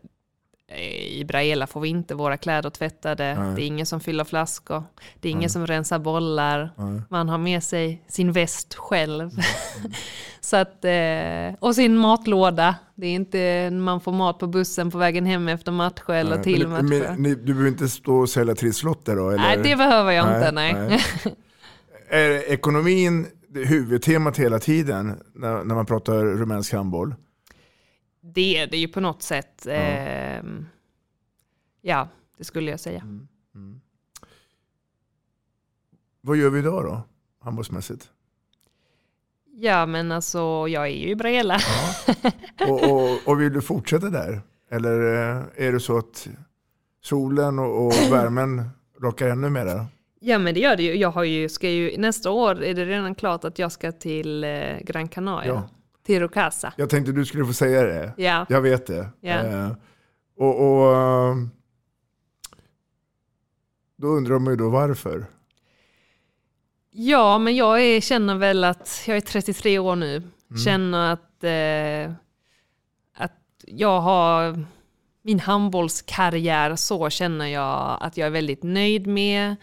i Braela får vi inte våra kläder tvättade. Nej. Det är ingen som fyller flaskor. Det är ingen som rensar bollar. Nej. Man har med sig sin väst själv. Mm. Så att, eh, och sin matlåda. Det är inte man får mat på bussen på vägen hem efter matcher eller Nej, till men, matcher. men, ni, du behöver inte stå och sälja trisslotter då? Eller? Nej, det behöver jag inte. Nej. Är ekonomin det huvudtemat hela tiden när, när man pratar rumänsk handboll? Det är det ju på något sätt. Eh, ja, det skulle jag säga. Mm. Vad gör vi idag då, handbollsmässigt? Ja, men alltså jag är ju i Brela. Och, och, och vill du fortsätta där? Eller eh, är det så att solen och, och värmen lockar ännu mer? Ja, men det gör det ju. Jag har ju, ska ju, nästa år är det redan klart att jag ska till eh, Gran Canaria. Ja. Till Rocasa. Jag tänkte du skulle få säga det. Ja. Jag vet det. Ja. Eh, och, och eh, då undrar man ju då varför. Ja, men jag är, känner väl att jag är 33 år nu. Mm. Känner att, eh, att jag har min handbollskarriär så känner jag att jag är väldigt nöjd med.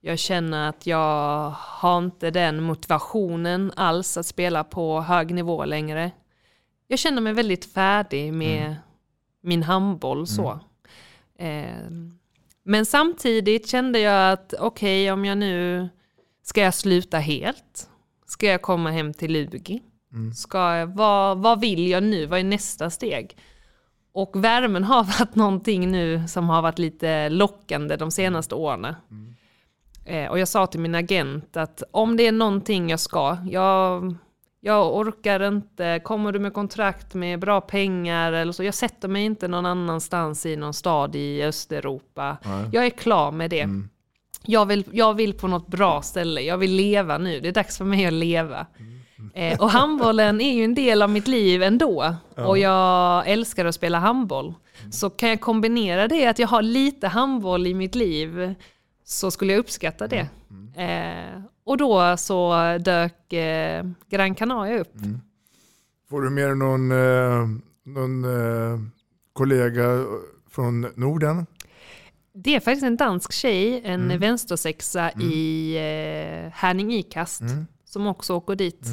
Jag känner att jag har inte den motivationen alls att spela på hög nivå längre. Jag känner mig väldigt färdig med min handboll så. Eh, men samtidigt kände jag att okej, om jag nu Ska jag sluta helt? Ska jag komma hem till Lugi? Ska jag, vad, vad vill jag nu? Vad är nästa steg? Och värmen har varit någonting nu som har varit lite lockande de senaste åren. Eh, och jag sa till min agent att om det är någonting jag ska, jag, jag orkar inte, kommer du med kontrakt med bra pengar eller så, jag sätter mig inte någon annanstans i någon stad i Östeuropa. Nej. Jag är klar med det. Jag, vill, jag vill på något bra ställe, jag vill leva nu, det är dags för mig att leva. Eh, och handbollen är ju en del av mitt liv ändå. Ja. Och jag älskar att spela handboll. Så kan jag kombinera det, att jag har lite handboll i mitt liv, så skulle jag uppskatta det. Eh, och då så dök eh, Gran Canaria upp. Får du med dig någon, eh, någon eh, kollega från Norden? Det är faktiskt en dansk tjej, en Mm. vänstersexa i eh, Herning Ikast, Mm. som också åker dit.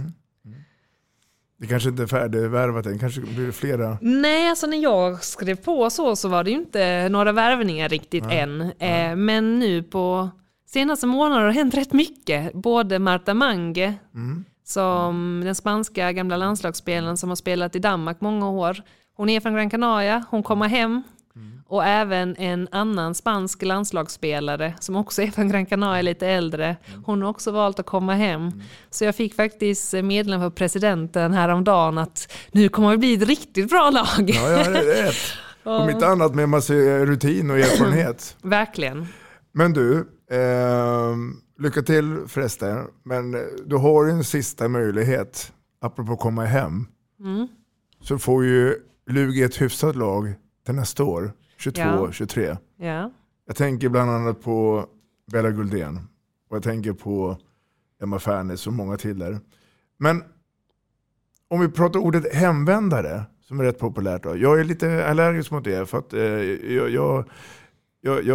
Det kanske inte är färdigvärvat än, kanske blir det flera. Nej, alltså när jag skrev på så, så var det ju inte några värvningar riktigt Nej, än. Eh, men nu på senaste månaderna har det hänt rätt mycket. Både Marta Mange, Mm. som den spanska gamla landslagsspelaren som har spelat i Danmark många år. Hon är från Gran Canaria, hon kommer hem. Och även en annan spansk landslagsspelare som också är från Gran Canaria, lite äldre. Hon har också valt att komma hem. Så jag fick faktiskt meddelande från presidenten häromdagen att nu kommer vi bli ett riktigt bra lag. Ja, ja det är rätt. Om inte annat med massa rutin och erfarenhet. Verkligen. Men du, eh, lycka till förresten. Men du har en sista möjlighet, apropå komma hem. Mm. Så får ju Lugi ett hyfsat lag till nästa år, 22, Ja. 23. Ja. Jag tänker bland annat på Bella Guldén och jag tänker på Emma Fernes och många till där. Men om vi pratar ordet hemvändare, som är rätt populärt. Då. Jag är lite allergisk mot det för att eh, jag, jag, jag,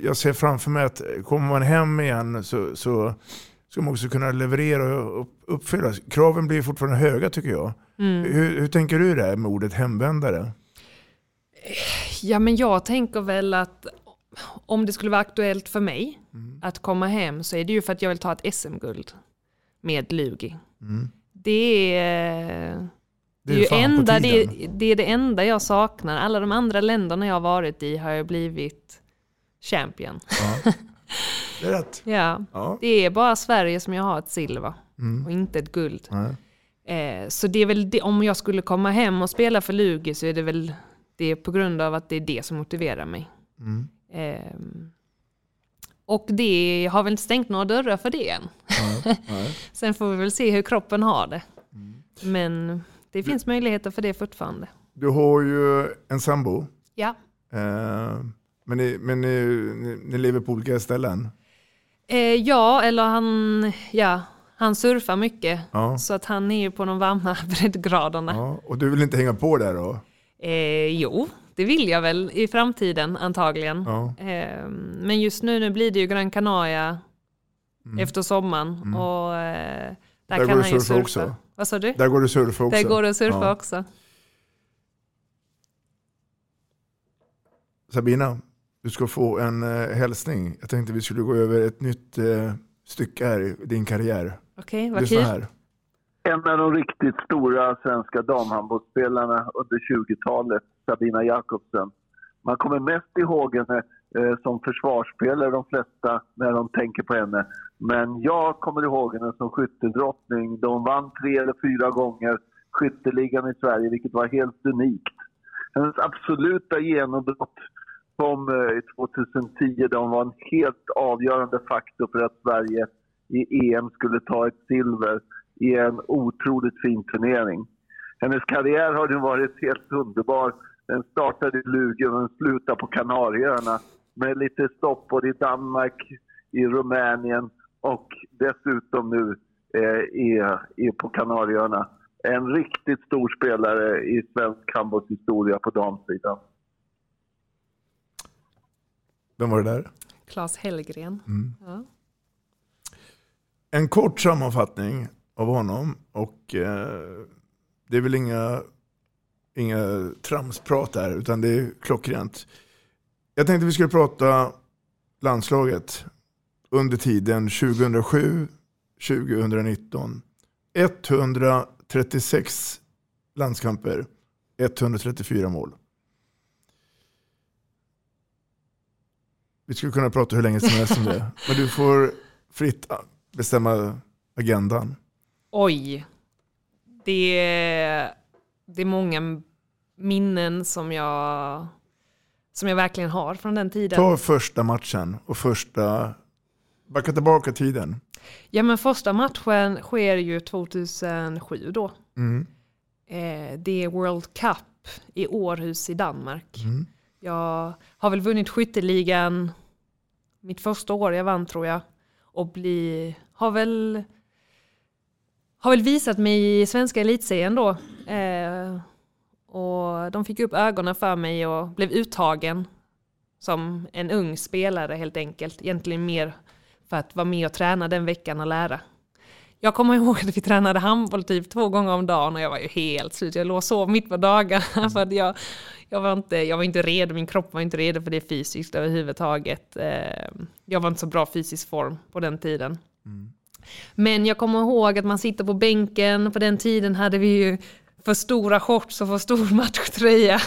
jag, ser framför mig att kommer man hem igen så, så ska man också kunna leverera och upp- uppfylla. Kraven blir fortfarande höga tycker jag. Mm. Hur, hur tänker du där med ordet hemvändare? Ja, men jag tänker väl att om det skulle vara aktuellt för mig Mm. att komma hem så är det ju för att jag vill ta ett SM-guld med Lugi. Mm. Det är, det är, på enda, det, är, det är det enda jag saknar. Alla de andra länderna jag har varit i har jag blivit champion. Ja. Det är rätt. Ja, Ja. det är bara Sverige som jag har ett silver Mm. och inte ett guld. Eh, så det är väl det, om jag skulle komma hem och spela för Lugi så är det väl det på grund av att det är det som motiverar mig. Mm. Ehm, och det har väl inte stängt några dörrar för det än. Nej. Nej. Sen får vi väl se hur kroppen har det. Mm. Men det finns möjligheter för det fortfarande. Du har ju en sambo. Ja. Eh, men ni, men ni, ni, ni lever på olika ställen? Eh, ja, eller han, ja, han surfar mycket. Ja. Så att han är ju på de varma breddgraderna. Ja, och du vill inte hänga på där då? Eh, jo, det vill jag väl i framtiden antagligen. Ja. Eh, men just nu, nu blir det ju Gran Canaria Mm. efter sommaren. Mm. Och, eh, där, Där kan han ju surfa också. Vad sa du? Där går det surfa också. Där går det att surfa Ja. också. Sabina, du ska få en eh, hälsning. Jag tänkte vi skulle gå över ett nytt eh, stycke här i din karriär. Okej, vad Lyssna kul. här. En av de riktigt stora svenska damhandbollsspelarna under 20-talet, Sabina Jakobsen. Man kommer mest ihåg henne eh, som försvarsspelare, de flesta, när de tänker på henne. Men jag kommer ihåg henne som skyttedrottning. De vann tre eller fyra gånger skytteligan i Sverige, vilket var helt unikt. Hennes absoluta genombrott kom eh, 2010 då hon var en helt avgörande faktor för att Sverige i EM skulle ta ett silver i en otroligt fin turnering. Hennes karriär har ju varit helt underbar. Den startade i Lugi och den slutade på Kanarieöarna med lite stopp både i Danmark, i Rumänien och dessutom nu eh, i, i, på Kanarieöarna. En riktigt stor spelare i svensk handbollshistoria på damsidan. Vem var det där? Claes Hellgren. Mm. Ja. En kort sammanfattning av honom och eh, det är väl inga, inga tramsprat här utan det är klockrent. Jag tänkte vi skulle prata landslaget under tiden 2007-2019. 136 landskamper, 134 mål. Vi skulle kunna prata hur länge som helst om det. Men du får fritt bestämma agendan. Oj. Det är, det är många minnen som jag, som jag verkligen har från den tiden. Ta första matchen och första... Backa tillbaka tiden. Ja men första matchen sker ju 2007 då. Mm. Eh, det är World Cup i Århus i Danmark. Mm. Jag har väl vunnit skytteligan mitt första år jag vann tror jag. Och bli, har, väl, har väl visat mig i svenska elitserien då. Eh, och de fick upp ögonen för mig och blev uttagen som en ung spelare helt enkelt. Egentligen mer för att vara med och träna den veckan och lära. Jag kommer ihåg att vi tränade handboll typ två gånger om dagen och jag var ju helt slut. Jag låg och sov mitt på dagarna för att jag, jag, var inte, jag var inte redo, min kropp var inte redo för det fysiskt överhuvudtaget. Eh, jag var inte så bra fysisk form på den tiden. Mm. Men jag kommer ihåg att man sitter på bänken, på den tiden hade vi ju för stora shorts och för stor matchtröja.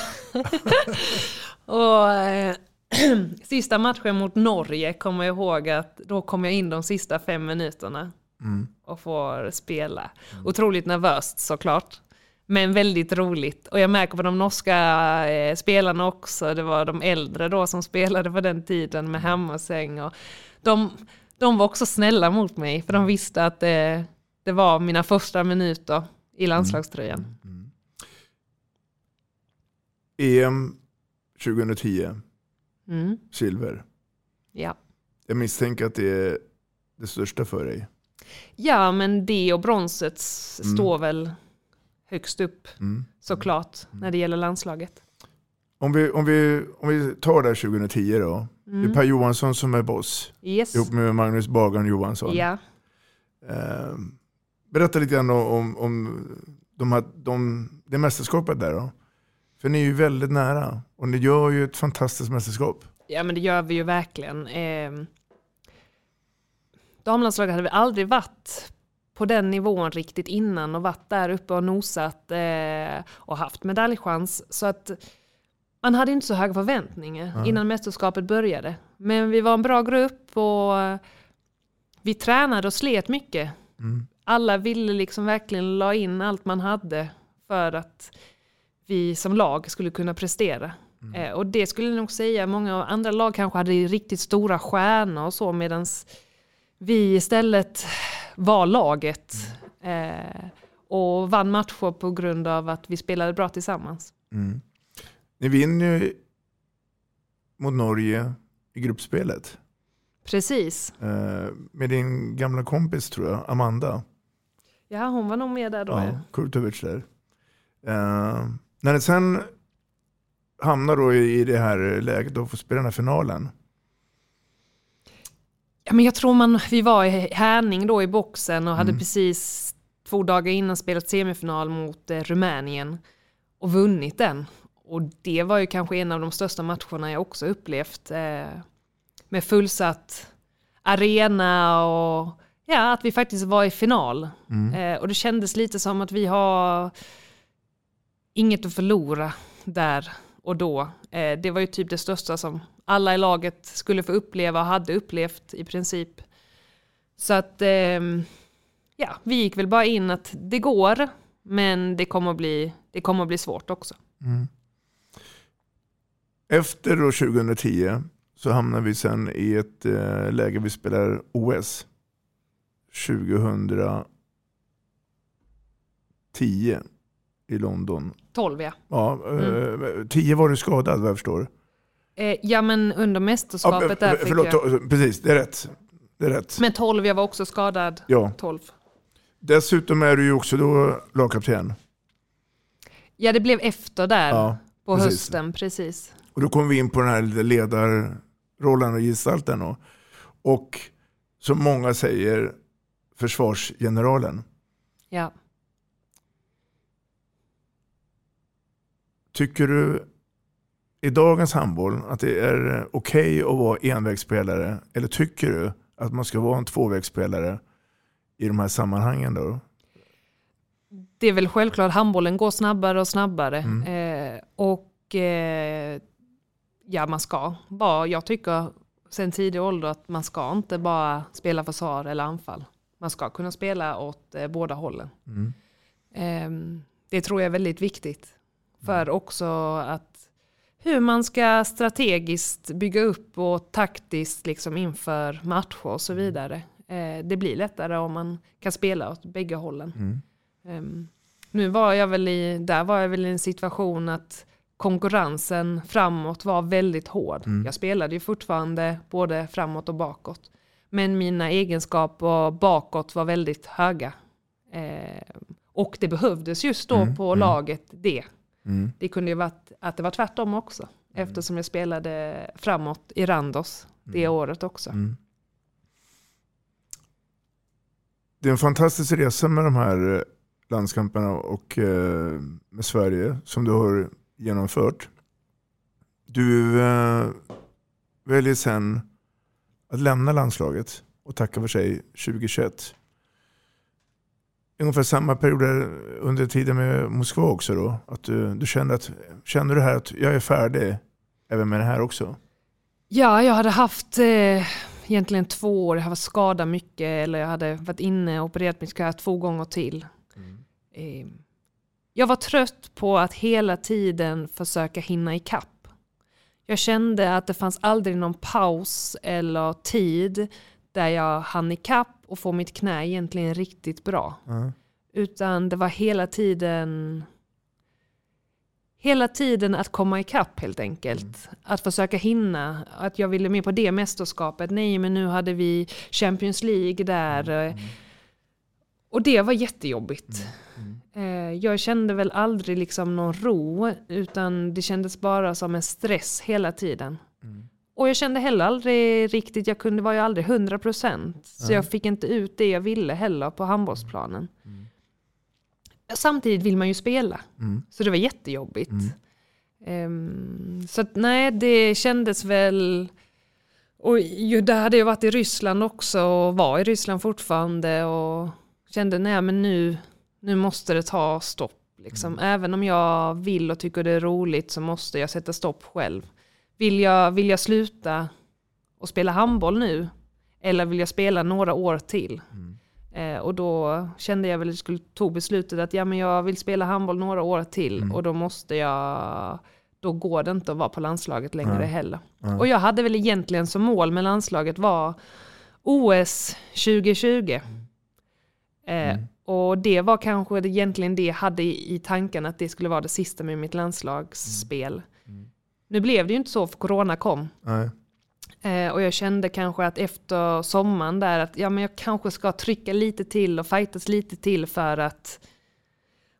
och eh, sista matchen mot Norge kommer jag ihåg att då kom jag in de sista fem minuterna Mm. och får spela. Otroligt nervöst såklart. Men väldigt roligt. Och jag märker på de norska eh, spelarna också, det var de äldre då som spelade på den tiden med Hammarsäng. Och de, de var också snälla mot mig, för de visste att det, det var mina första minuter i landslagströjan. EM 2010, Mm. silver. Ja. Jag misstänker att det är det största för dig. ja, men det och bronset Mm. står väl högst upp Mm. såklart när det gäller landslaget. Om vi, om vi, om vi tar det här 2010 då. Det är Mm. Per Johansson som är boss. Yes. Ihop med Magnus Bagan Johansson. Ja. Eh, berätta lite grann om, om de här, de, det mästerskapet där då. För ni är ju väldigt nära och ni gör ju ett fantastiskt mästerskap. Ja men det gör vi ju verkligen. Eh, damlandslaget hade vi aldrig varit på den nivån riktigt innan och varit där uppe och nosat eh, och haft medaljchans. Så att man hade inte så höga förväntningar Ja. innan mästerskapet började. Men vi var en bra grupp och vi tränade och slet mycket. Mm. Alla ville liksom verkligen la in allt man hade för att vi som lag skulle kunna prestera. Eh, och det skulle jag nog säga, många andra lag kanske hade riktigt stora stjärnor och så medan vi istället var laget. Eh, och vann matcher på grund av att vi spelade bra tillsammans. Mm. Ni vinner ju mot Norge i gruppspelet. Precis. Eh, med din gamla kompis tror jag, Amanda. Ja, hon var nog med där då. Ja. Kurtovic där. Eh, när det sen hamnar då i, det här läget och får spela den här finalen. Ja, men jag tror man, vi var i Härning då i boxen och hade Mm. precis två dagar innan spelat semifinal mot eh, Rumänien och vunnit den. Och det var ju kanske en av de största matcherna jag också upplevt. Eh, med fullsatt arena och ja, att vi faktiskt var i final. Mm. Eh, och det kändes lite som att vi har inget att förlora där och då. Eh, det var ju typ det största som alla i laget skulle få uppleva och hade upplevt i princip. Så att ehm, ja, vi gick väl bara in att det går, men det kommer att bli, det kommer att bli svårt också. Mm. Efter då 2010 så hamnar vi sen i ett eh, läge vi spelar OS. 2010 i London. 12 ja. Ja, Mm. eh, 10 var du skadad vad jag förstår. Eh, ja men under mästerskapet Ja, där eh, fick förlåt, jag. precis, det är rätt. Det är rätt. Men 12, jag var också skadad. Ja. 12. Dessutom är du ju också då lagkapten. Ja det blev efter där Ja, på precis. hösten, precis. Och då kommer vi in på den här ledarrollen och gestalten. då. Och som många säger, försvarsgeneralen. Ja. Tycker du i dagens handboll att det är okej att vara envägsspelare? Eller tycker du att man ska vara en tvåvägsspelare i de här sammanhangen? Då? det är väl självklart, handbollen går snabbare och snabbare. Mm. Eh, och eh, ja, man ska vara, jag tycker sen tidig ålder att man ska inte bara spela försvar eller anfall. Man ska kunna spela åt eh, båda hållen. Mm. Ehm, det tror jag är väldigt viktigt. För också att hur man ska strategiskt bygga upp och taktiskt liksom inför matcher och så vidare. Eh, det blir lättare om man kan spela åt bägge hållen. Mm. Ehm, nu var jag väl i, där var jag väl i en situation att konkurrensen framåt var väldigt hård. Mm. Jag spelade ju fortfarande både framåt och bakåt. Men mina egenskaper bakåt var väldigt höga. Eh, och det behövdes just då Mm, på mm. laget det. Mm. Det kunde ju varit att det var tvärtom också. Eftersom jag spelade framåt i Randos det året också. Mm. Det är en fantastisk resa med de här eh, landskamperna och eh, med Sverige som du har genomfört. Du eh, väljer sen att lämna landslaget och tacka för sig 2021. Ungefär samma period under tiden med Moskva också då. Att du, du kände att, kände du här att jag är färdig även med det här också? Ja, jag hade haft eh, egentligen två år, jag hade skadad mycket eller jag hade varit inne och opererat mitt knä två gånger till. Eh, jag var trött på att hela tiden försöka hinna ikapp. Jag kände att det fanns aldrig någon paus eller tid där jag hann ikapp och få mitt knä egentligen riktigt bra. Ja. Utan det var hela tiden Hela tiden att komma ikapp helt enkelt. Att försöka hinna. Att jag ville med på det mästerskapet. Nej men nu hade vi Champions League där. Och det var jättejobbigt. Eh, Jag kände väl aldrig liksom någon ro. Utan det kändes bara som en stress hela tiden. Och jag kände heller aldrig riktigt, jag kunde, var ju aldrig 100%. Så Nej. jag fick inte ut det jag ville heller på handbollsplanen. Samtidigt vill man ju spela. Mm. Så det var jättejobbigt. Ehm, så att nej, det kändes väl... Och ju, där hade jag varit i Ryssland också och var i Ryssland fortfarande och kände nej men nu, nu måste det ta stopp. Liksom. Även om jag vill och tycker det är roligt så måste jag sätta stopp själv. Vill jag, vill jag sluta och spela handboll nu? Eller vill jag spela några år till? Eh, och då kände jag väl skulle tog beslutet att ja, men jag vill spela handboll några år till och då måste jag då går det inte att vara på landslaget längre Nej. heller. Och jag hade väl egentligen som mål med landslaget var OS 2020. Eh, och det var kanske egentligen det jag hade i, tanken att det skulle vara det sista med mitt landslagsspel. Nu blev det ju inte så för corona kom. Eh, och jag kände kanske att efter sommaren där att ja, men jag kanske ska trycka lite till och fightas lite till för att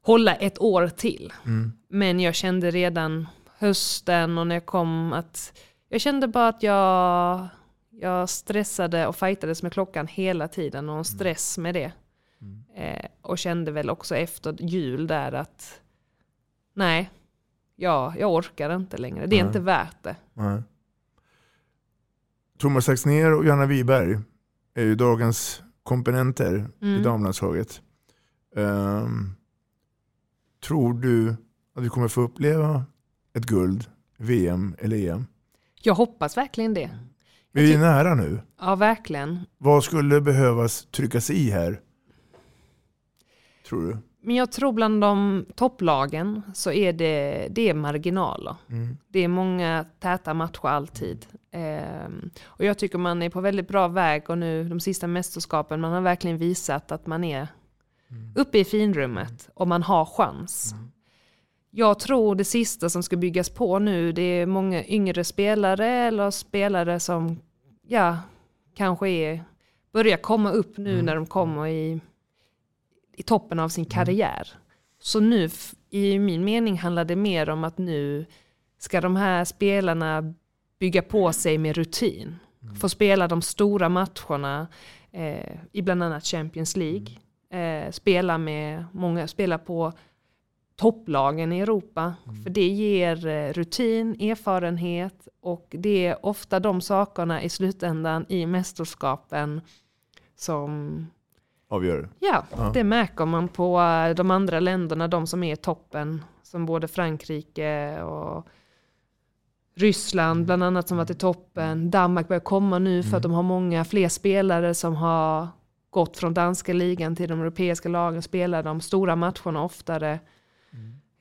hålla ett år till. Mm. Men jag kände redan hösten och när jag kom att jag kände bara att jag, jag stressade och fightades med klockan hela tiden och en stress med det. Eh, och kände väl också efter jul där att nej, ja, jag orkar inte längre. Det är Nej. inte värt det. Nej. Thomas Axnér och Johanna Wiberg är ju dagens komponenter i Mm. damlandslaget. Ehm, tror du att vi kommer få uppleva ett guld, VM eller EM? Jag hoppas verkligen det. Vi är nära nu. Ja, verkligen. Vad skulle behövas tryckas i här? Tror du? Men jag tror bland de topplagen så är det, det är marginaler. Mm. Det är många täta matcher alltid. Ehm, och jag tycker man är på väldigt bra väg och nu de sista mästerskapen man har verkligen visat att man är uppe i finrummet och man har chans. Jag tror det sista som ska byggas på nu det är många yngre spelare eller spelare som ja, kanske är, börjar komma upp nu när de kommer i, i toppen av sin karriär. Så nu i min mening handlar det mer om att nu ska de här spelarna bygga på sig med rutin. Få spela de stora matcherna eh, i bland annat Champions League. Eh, spela med många, spela på topplagen i Europa. För det ger eh, rutin, erfarenhet och det är ofta de sakerna i slutändan i mästerskapen som Avgör. Ja, Ja. det märker man på eh, de andra länderna, de som är i toppen, som både Frankrike och Ryssland bland annat som varit i toppen. Danmark börjar komma nu för att de har många fler spelare som har gått från danska ligan till de europeiska lagen, spelar de stora matcherna oftare.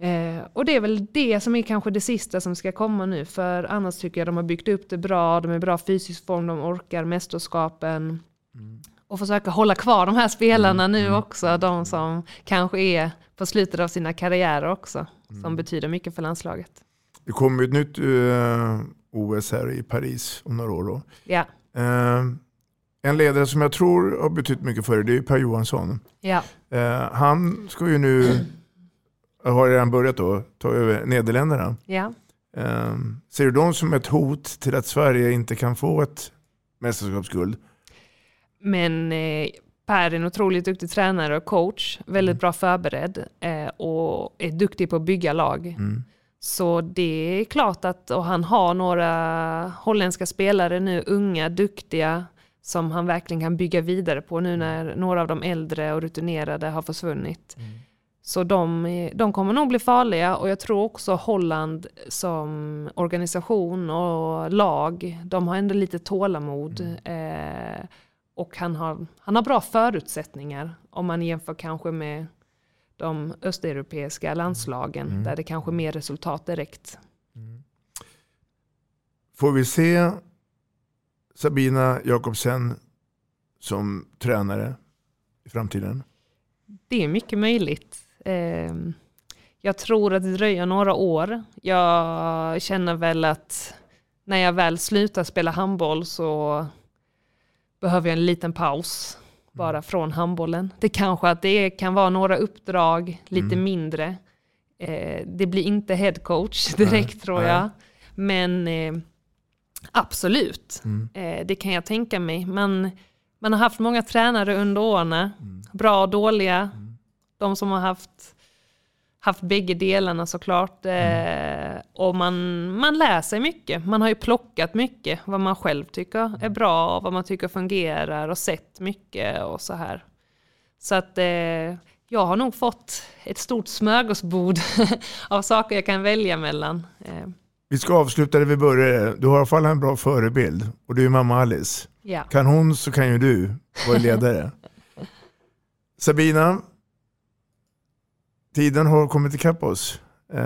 Eh, och det är väl det som är kanske det sista som ska komma nu, för annars tycker jag de har byggt upp det bra, de är bra fysisk form, de orkar mästerskapen. Och försöka hålla kvar de här spelarna nu också, de som kanske är på slutet av sina karriärer också, som betyder mycket för landslaget. Det kommer ett nytt eh, OS här i Paris om några år. Då. Ja, Eh, en ledare som jag tror har betytt mycket för det, det är Per Johansson. ja. Eh, han ska ju nu, har redan börjat då, ta över Nederländerna. ja. Ser du dem som ett hot till att Sverige inte kan få ett mästerskapsguld? Men eh, Per är en otroligt duktig tränare och coach, väldigt bra förberedd eh, och är duktig på att bygga lag. Så det är klart att, och han har några holländska spelare nu, unga, duktiga, som han verkligen kan bygga vidare på nu när några av de äldre och rutinerade har försvunnit. Så de, är- de kommer nog bli farliga och jag tror också Holland som organisation och lag, de har ändå lite tålamod. Eh, och han har, han har bra förutsättningar om man jämför kanske med de östeuropeiska landslagen där det kanske är mer resultat direkt. Får vi se Sabina Jakobsen som tränare i framtiden? Det är mycket möjligt. Eh, jag tror att det dröjer några år. Jag känner väl att när jag väl slutar spela handboll så behöver jag en liten paus bara från handbollen. Det kanske att det kan vara några uppdrag, lite mindre. Eh, det blir inte head coach direkt Nej, tror nej. jag. Men eh, absolut, eh, det kan jag tänka mig. Man, man har haft många tränare under åren, bra och dåliga. De som har haft, haft bägge delarna såklart. Eh, och man, man lär sig mycket. Man har ju plockat mycket vad man själv tycker är bra och vad man tycker fungerar och sett mycket och så här. Så att eh, jag har nog fått ett stort smörgåsbord av saker jag kan välja mellan. Eh, Vi ska avsluta där vi började. Du har i alla fall en bra förebild och det är mamma Alice. ja. Kan hon så kan ju du vara ledare. Sabina, tiden har kommit ikapp oss. Eh,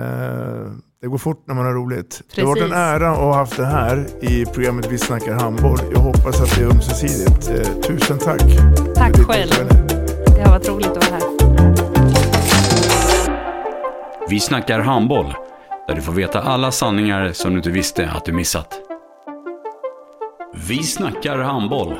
det går fort när man har roligt. Det har varit en Precis. ära att ha haft det här i programmet Vi snackar handboll. Jag hoppas att det är ömsesidigt. Eh, tusen tack. Tack själv. Det har varit roligt att vara här. Vi snackar handboll, där du får veta alla sanningar som du inte visste att du missat. Vi snackar handboll.